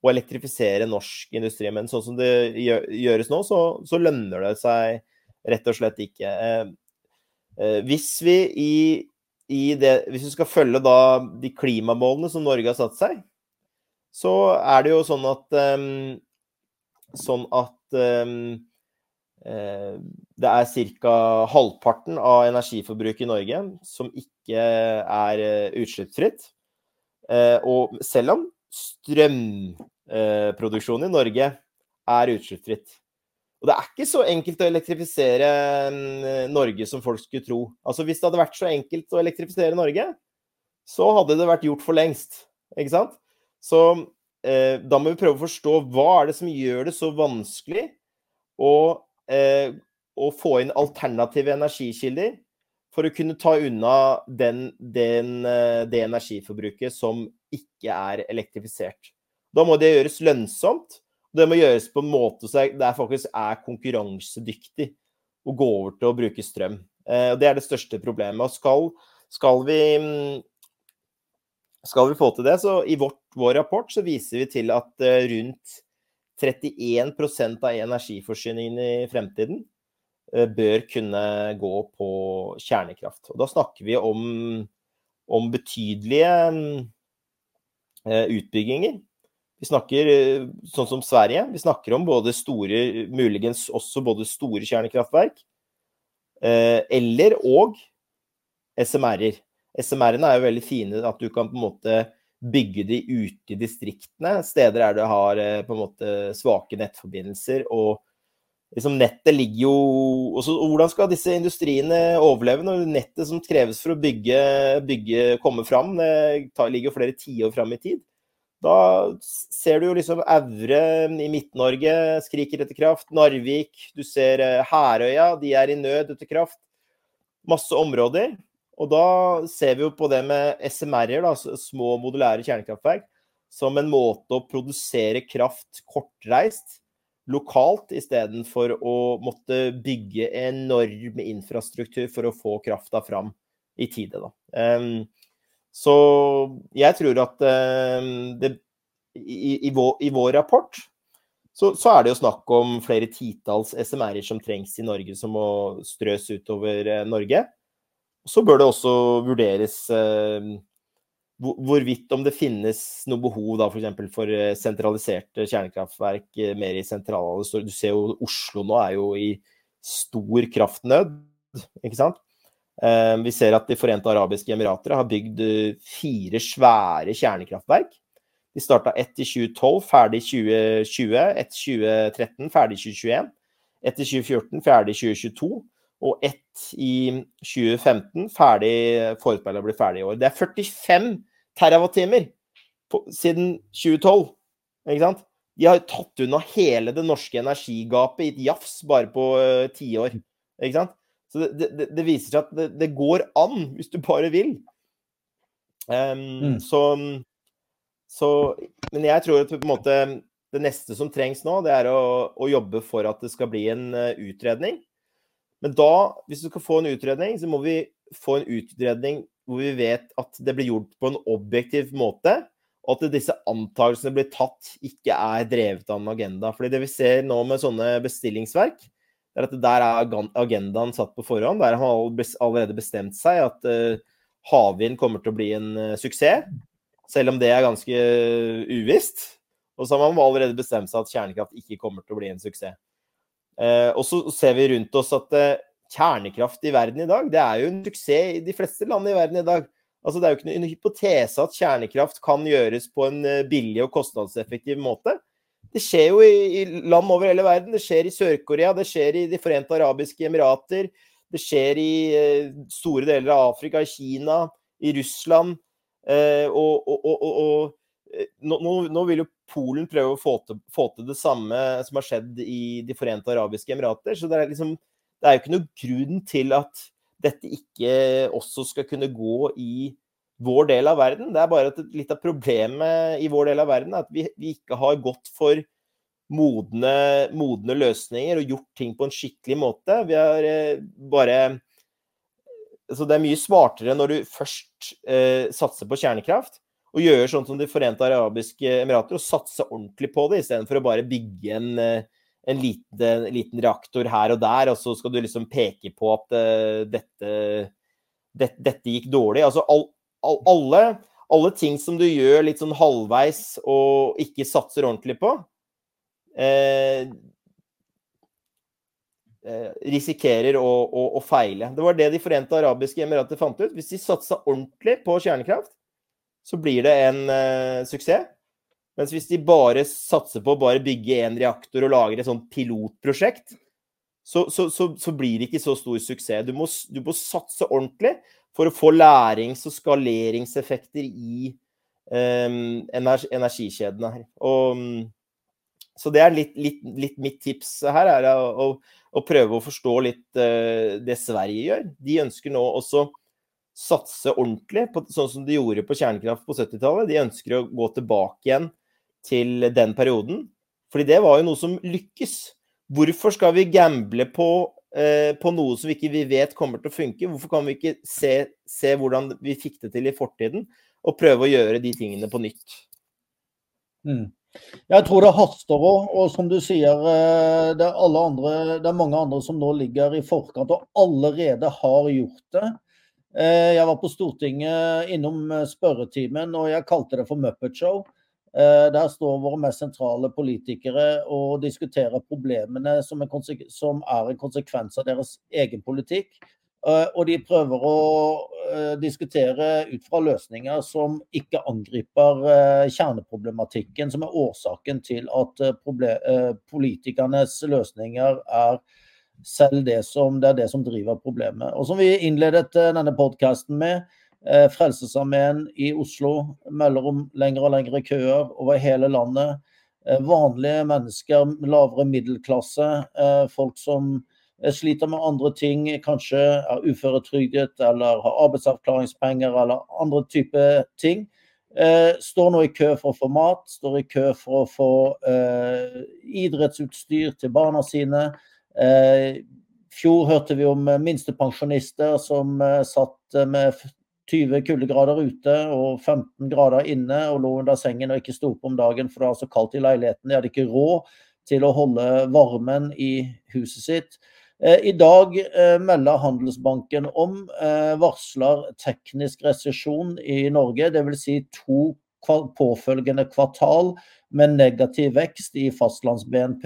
å elektrifisere norsk industri. Men sånn som det gjøres nå, så, så lønner det seg rett og slett ikke. Eh, hvis vi i, i det, hvis vi skal følge da de klimamålene som Norge har satt seg, så er det jo sånn at um, Sånn at uh, det er ca. halvparten av energiforbruket i Norge som ikke er utslippsfritt. Og selv om strømproduksjonen i Norge er utslippsfritt, og det er ikke så enkelt å elektrifisere mm, Norge som folk skulle tro. Altså Hvis det hadde vært så enkelt å elektrifisere Norge, så hadde det vært gjort for lengst. Ikke sant? Så eh, da må vi prøve å forstå hva er det som gjør det så vanskelig å, eh, å få inn alternative energikilder for å kunne ta unna den, den, eh, det energiforbruket som ikke er elektrifisert. Da må det gjøres lønnsomt. Det må gjøres på en måte så det faktisk er konkurransedyktig å gå over til å bruke strøm. Eh, det er det største problemet. Og skal, skal, vi, skal vi få til det, så i vårt, vår rapport så viser vi til at eh, rundt 31% av energiforsyningen i fremtiden eh, bør kunne gå på kjernekraft. Og da snakker vi om, om betydelige utbygginger. Vi snakker eh, sånn som Sverige. Vi snakker om både store, muligens også både store kjernekraftverk, eh, eller og SMR-er. SMR-ene er jo veldig fine at du kan på en måte bygge de ute i distriktene, steder der du har eh, på en måte svake nettforbindelser. og liksom Nettet ligger jo også, Hvordan skal disse industriene overleve når nettet som kreves for å bygge, bygge komme fram, det ligger flere tiår fram i tid? Da ser du jo liksom Aure i Midt-Norge skriker etter kraft. Narvik, du ser eh, Herøya, de er i nød etter kraft. Masse områder. Og da ser vi jo på det med SMR-er, små modulære kjernekraftverk, som en måte å produsere kraft kortreist, lokalt, istedenfor å måtte bygge enorm infrastruktur for å få krafta fram i tide. Da. Um, så jeg tror at eh, det, i, i, vår, i, vår, rapport så, så, er det jo snakk om flere titalls SMR-er som trengs i Norge, som må strøs utover eh, Norge. Så bør det også vurderes eh, hvorvidt om det finnes noe behov da. For, for sentraliserte kjernekraftverk mer i sentrale Du ser jo Oslo nå er jo i stor kraftnød, ikke sant? Eh, vi ser at De forente arabiske emirater har bygd eh, fire svære kjernekraftverk. De starta ett i 2012, ferdig i 2020. Ett i 2013, ferdig i 2021. Ett i 2014, ferdig i 2022. Og ett i 2015, ferdig forespeilet å bli ferdig i år. Det er 45 terawattimer siden 2012. Ikke sant? De har tatt unna hele det norske energigapet i et jafs bare på uh, ti år. Ikke sant? Så det, det, det viser seg at det, det, går an, hvis du bare vil. Um, mm. så, så, Men jeg tror at på en måte det neste som trengs nå, det er å, å jobbe for at det skal bli en uh, utredning. Men da, hvis du skal få en utredning, så må vi få en utredning hvor vi vet at det blir gjort på en objektiv måte, og at disse antakelsene blir tatt, ikke er drevet av en agenda. Fordi det vi ser nå med sånne bestillingsverk, er at der er agendaen satt på forhånd. Der har han allerede bestemt seg at uh, havvind kommer til å bli en uh, suksess. Selv om det er ganske uh, uvisst. Og så har man allerede bestemt seg at kjernekraft ikke kommer til å bli en suksess. Uh, og så ser vi rundt oss at kjernekraft i verden i dag, det er jo en suksess i de fleste land i verden i dag. Altså, det er jo ikke en hypotese at kjernekraft kan gjøres på en billig og kostnadseffektiv måte. Det skjer jo i, i, land over hele verden. Det skjer i Sør-Korea, det skjer i De forente arabiske emirater. Det skjer i eh, store deler av Afrika, i Kina, i Russland. Eh, og, og, og, og eh, nå, nå, vil jo Polen prøve å få til, få til, det samme som har skjedd i De forente arabiske emirater. Så det er, liksom, det er jo ikke noe grunn til at dette ikke også skal kunne gå i vår del av verden. Det er bare at litt av problemet i vår del av verden er at vi, vi ikke har gått for modne, modne, løsninger og gjort ting på en skikkelig måte. Vi har eh, bare Så det er mye smartere når du først eh, satser på kjernekraft, og gjør sånn som De forente arabiske emirater, og satse ordentlig på det, istedenfor å bare bygge en, eh, en liten, liten, reaktor her og der, og så skal du liksom peke på at uh, dette, det, dette gikk dårlig. Altså all, alle, alle, ting som du gjør litt sånn halvveis og ikke satser ordentlig på, eh, eh, risikerer å, å, å, feile. Det var det De forente arabiske emirater fant ut. Hvis de satsa ordentlig på kjernekraft, så blir det en eh, suksess. Mens hvis de bare satser på å bare bygge én reaktor og lager et sånt pilotprosjekt, så, så, så, så, blir det ikke så stor suksess. Du må, du må satse ordentlig for å få lærings- og skaleringseffekter i um, energikjedene her. Og, så det er litt, litt, litt, mitt tips her, er å, å, prøve å forstå litt uh, det Sverige gjør. De ønsker nå også satse ordentlig, på, sånn som de gjorde på kjernekraft på 70-tallet. De ønsker å gå tilbake igjen til den perioden. Fordi det var jo noe som lykkes. Hvorfor skal vi gamble på på noe som ikke vi vet kommer til å funke. Hvorfor kan vi ikke se, se, hvordan vi fikk det til i fortiden, og prøve å gjøre de tingene på nytt? Mm. Jeg tror det haster òg, og som du sier, eh, det er, andre, det er, mange andre som nå ligger i forkant og allerede har gjort det. Eh, jeg var på Stortinget innom spørretimen, og jeg kalte det for Muppet Show. Eh, der står våre mest sentrale politikere og diskuterer problemene som, som er en konsekvens av deres egen politikk. Eh, og de prøver å eh, diskutere ut fra løsninger som ikke angriper kjerneproblematikken, som er årsaken til at politikernes løsninger er selv det som, det er det som driver problemet. Og som vi innledet denne podkasten med, Eh, Frelsesarmeen i Oslo melder om lengre og lengre køer over hele landet. Eh, vanlige mennesker, lavere middelklasse, eh, folk som sliter med andre ting, kanskje er uføretrygdet eller har arbeidsavklaringspenger eller andre typer ting. Står nå i kø for å få mat, står i kø for å få idrettsutstyr til barna sine. I fjor hørte vi om minstepensjonister som satt med 20 kuldegrader ute og 15 grader inne og lå under sengen og ikke sto opp om dagen for det var så kaldt i leiligheten. De hadde ikke råd til å holde varmen i huset sitt. Eh, I dag eh, melder Handelsbanken om eh, varsler teknisk resesjon i Norge. Dvs. Si to påfølgende kvartal med negativ vekst i fastlands-BNP.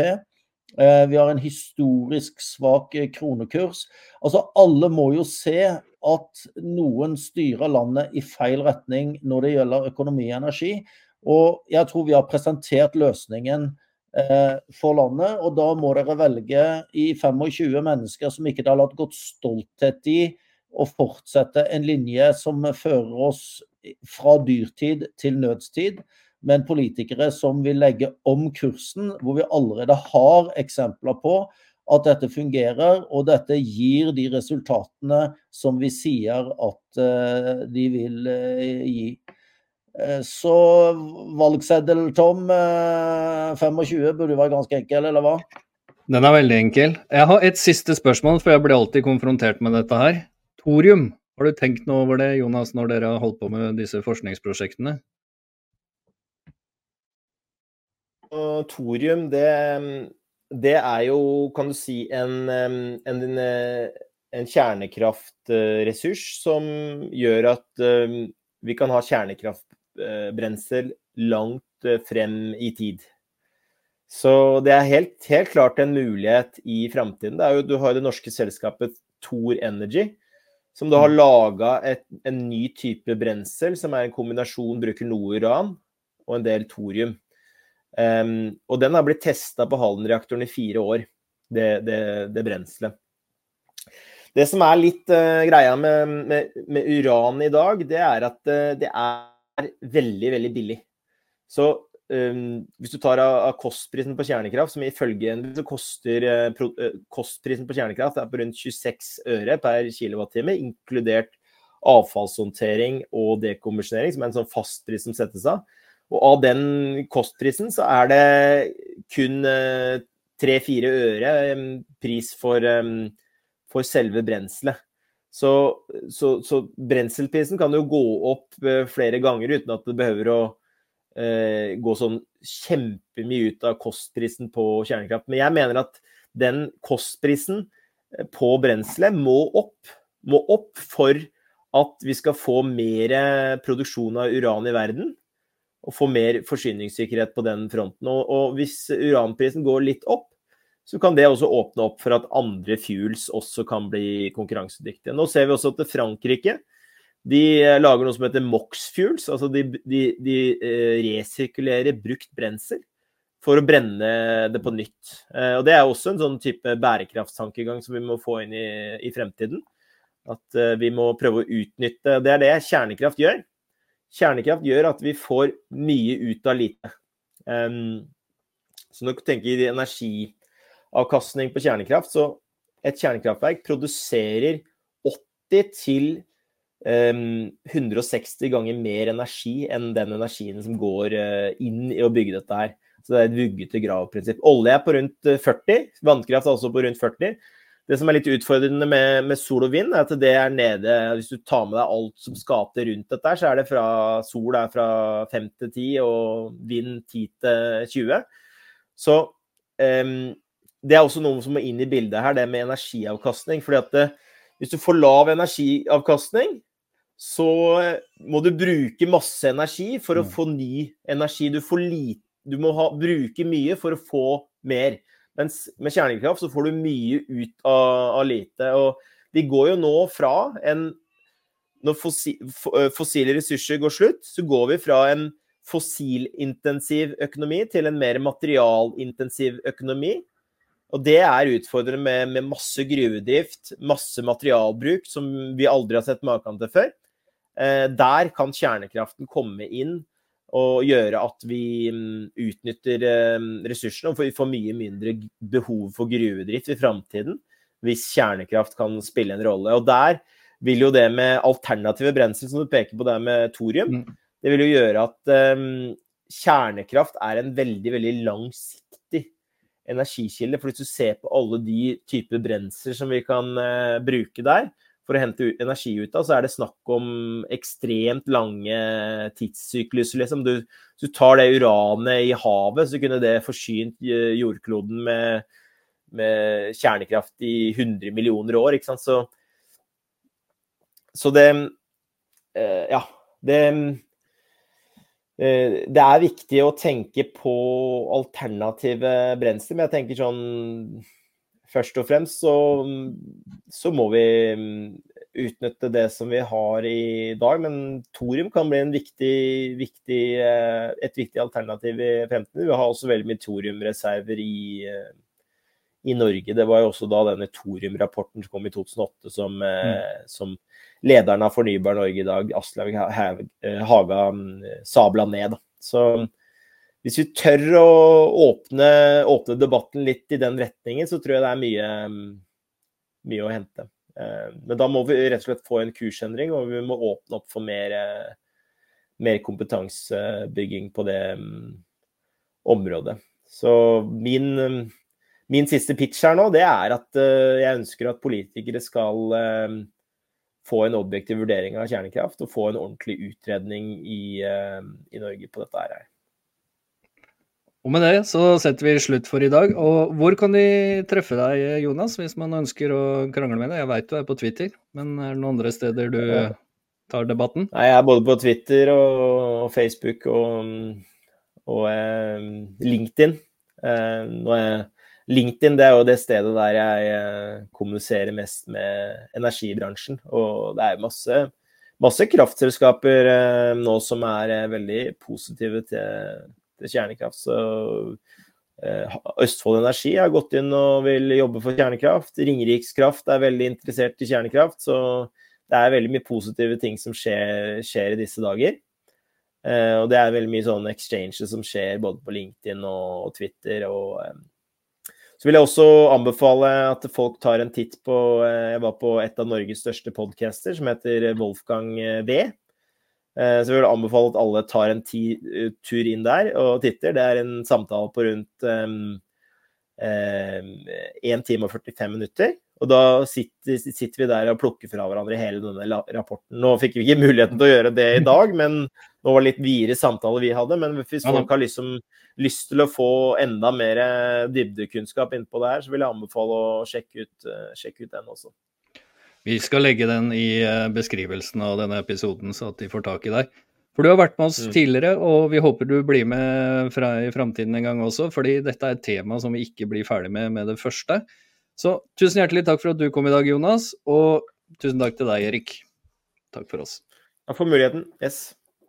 Vi har en historisk svak kronekurs. Altså Alle må jo se at noen styrer landet i feil retning når det gjelder økonomi og energi. Og jeg tror vi har presentert løsningen eh, for landet. Og da må dere velge i 25 mennesker som ikke har latt gått stolthet i å fortsette en linje som fører oss fra dyrtid til nødstid. Men politikere som vil legge om kursen, hvor vi allerede har eksempler på at dette fungerer, og dette gir de resultatene som vi sier at uh, de vil uh, gi. Uh, så valgseddel, Tom, 25 burde være ganske enkel, eller hva? Den er veldig enkel. Jeg har et siste spørsmål, for jeg blir alltid konfrontert med dette her. Thorium, har du tenkt noe over det, Jonas, når dere har holdt på med disse forskningsprosjektene? Thorium, det det er jo, kan du si, en, en, en kjernekraftressurs som gjør at vi kan ha kjernekraftbrensel langt eh, frem i tid. Så det er helt, helt klart en mulighet i framtiden. Du har det norske selskapet Thor Energy, som da har mm. laga en ny type brensel, som er en kombinasjon bruker noe uran og en del thorium. Um, og den har blitt testa på Halden-reaktoren i fire år, det, det, det brenselet. Det som er litt uh, greia med, med, med, uran i dag, det er at uh, det er veldig, veldig billig. Så um, hvis du tar av, av, kostprisen på kjernekraft, som ifølge så koster uh, pro, kostprisen på kjernekraft er på rundt 26 øre per kilowattime, inkludert avfallshåndtering og dekommisjonering, som er en sånn fastpris som settes av. Og av den kostprisen så er det kun tre-fire øre pris for for selve brenselet. Så, så, så, brenselprisen kan jo gå opp eh, flere ganger uten at det behøver å eh, gå sånn kjempemye ut av kostprisen på kjernekraft. Men jeg mener at den kostprisen eh, på brenselet må opp. Må opp for at vi skal få mer produksjon av uran i verden. Og få mer forsyningssikkerhet på den fronten. Og, og hvis uranprisen går litt opp, så kan det også åpne opp for at andre fuels også kan bli konkurransedyktige. Nå ser vi også at Frankrike de eh, lager noe som heter Mox Fuels. altså De, de, de eh, resirkulerer brukt brensel for å brenne det på nytt. Eh, og Det er også en sånn type bærekraftstankegang som vi må få inn i, i fremtiden. At vi må prøve å utnytte Det er det kjernekraft gjør. Kjernekraft gjør at vi får mye ut av lite. Um, så når du tenker energiavkastning på kjernekraft. Så et kjernekraftverk produserer 80 til um, 160 ganger mer energi enn den energien som går uh, inn i å bygge dette her. Så det er et vuggete grav-prinsipp. Olje er på rundt 40, eh, vannkraft er også på rundt 40. Det som er litt utfordrende med, med, sol og vind, er at det er nede Hvis du tar med deg alt som skaper rundt dette, så er det fra sol er fra 5 til 10 og vind 10 til 20. Så um, det er også noe som må inn i bildet her, det med energiavkastning. fordi at det, eh, hvis du får lav energiavkastning, så eh, må du bruke masse energi for å mm. få ny energi. Du, lite, du må ha, bruke mye for å få mer. Mens med kjernekraft så får du mye ut av, av lite. Og vi går jo nå fra en Når fossi, fossile ressurser går slutt, så går vi fra en fossilintensiv økonomi til en mer materialintensiv økonomi. Og det er utfordrende med, med, masse gruvedrift, masse materialbruk som vi aldri har sett maken til før. Eh, der kan kjernekraften komme inn og gjøre at vi um, utnytter eh, ressursene. Og vi får mye mindre behov for gruvedrift i framtiden hvis kjernekraft kan spille en rolle. Og der vil jo det med alternative brensel, som du peker på der med thorium, mm. det vil jo gjøre at um, kjernekraft er en veldig, veldig langsiktig energikilde. For hvis du ser på alle de typer brensler som vi kan uh, bruke der for å hente energi ut av, så er det snakk om ekstremt lange tidssykluser. Liksom. Du, du tar det uranet i havet, så kunne det forsynt eh, jordkloden med, med kjernekraft i 100 millioner år. Ikke sant? Så, så det uh, Ja. Det Eh, det er viktig å tenke på alternative brensler, men jeg tenker sånn Først og fremst så, så, må vi mm, utnytte det som vi har i dag. Men thorium kan bli viktig, viktig, eh, et viktig alternativ i fremtiden. Vi har også veldig mye thoriumreserver i, eh, i Norge. Det var jo også da denne thoriumrapporten som kom i 2008 som, mm. som lederen av Fornybar Norge i dag, Aslaug eh, Haga, mm, sabla ned. Så hvis vi tør å åpne, åpne, debatten litt i den retningen, så tror jeg det er mye, mm, mye å hente. Eh, men da må vi rett og slett få en kursendring, og vi må åpne opp for mer, eh, mer kompetansebygging på det mm, området. Så min, min siste pitch her nå, det er at jeg ønsker at politikere skal få en objektiv vurdering av kjernekraft og få en ordentlig utredning i, i Norge på dette her. Og med det så setter vi slutt for i dag. Og hvor kan de treffe deg, Jonas, hvis man ønsker å krangle med deg? Jeg veit du er på Twitter, men er det noen andre steder du tar debatten? Nei, jeg er både på Twitter og Facebook og, og eh, LinkedIn. Eh, jeg LinkedIn det er jo det stedet der jeg eh, kommuniserer mest med energibransjen. Og det er masse, masse kraftselskaper eh, nå som er eh, veldig positive til, etter kjernekraft. Så eh, Østfold Energi har gått inn og vil jobbe for kjernekraft. Ringerikskraft er veldig interessert i kjernekraft. Så det er veldig mye positive ting som skjer, skjer i disse dager. Eh, og det er veldig mye sånne exchanges som skjer både på LinkedIn og, Twitter. og eh, så vil jeg også anbefale at folk tar en titt på Jeg var på et av Norges største podcaster som heter Wolfgang V. Eh, så jeg vil anbefale at alle tar en ti, eh, tur inn der og titter. Det er en samtale på rundt um, um, 1 time og 45 minutter. Og da sitter, sitter, vi der og plukker fra hverandre hele denne rapporten. Nå fikk vi ikke muligheten til å gjøre det i dag, men nå var det litt videre samtale vi hadde. Men hvis folk har liksom lyst til å få enda mer dybdekunnskap innpå det her, så vil jeg anbefale å sjekke ut, eh, sjekke ut den også. Vi skal legge den i eh, beskrivelsen av denne episoden, så at de får tak i deg. For du har vært med oss mm. tidligere, og vi håper du blir med fra, i framtiden en gang også. fordi dette er et tema som vi ikke blir ferdig med med det første. Så tusen hjertelig takk for at du kom i dag, Jonas. Og tusen takk til deg, Erik. Takk for oss. Takk for muligheten. Yes.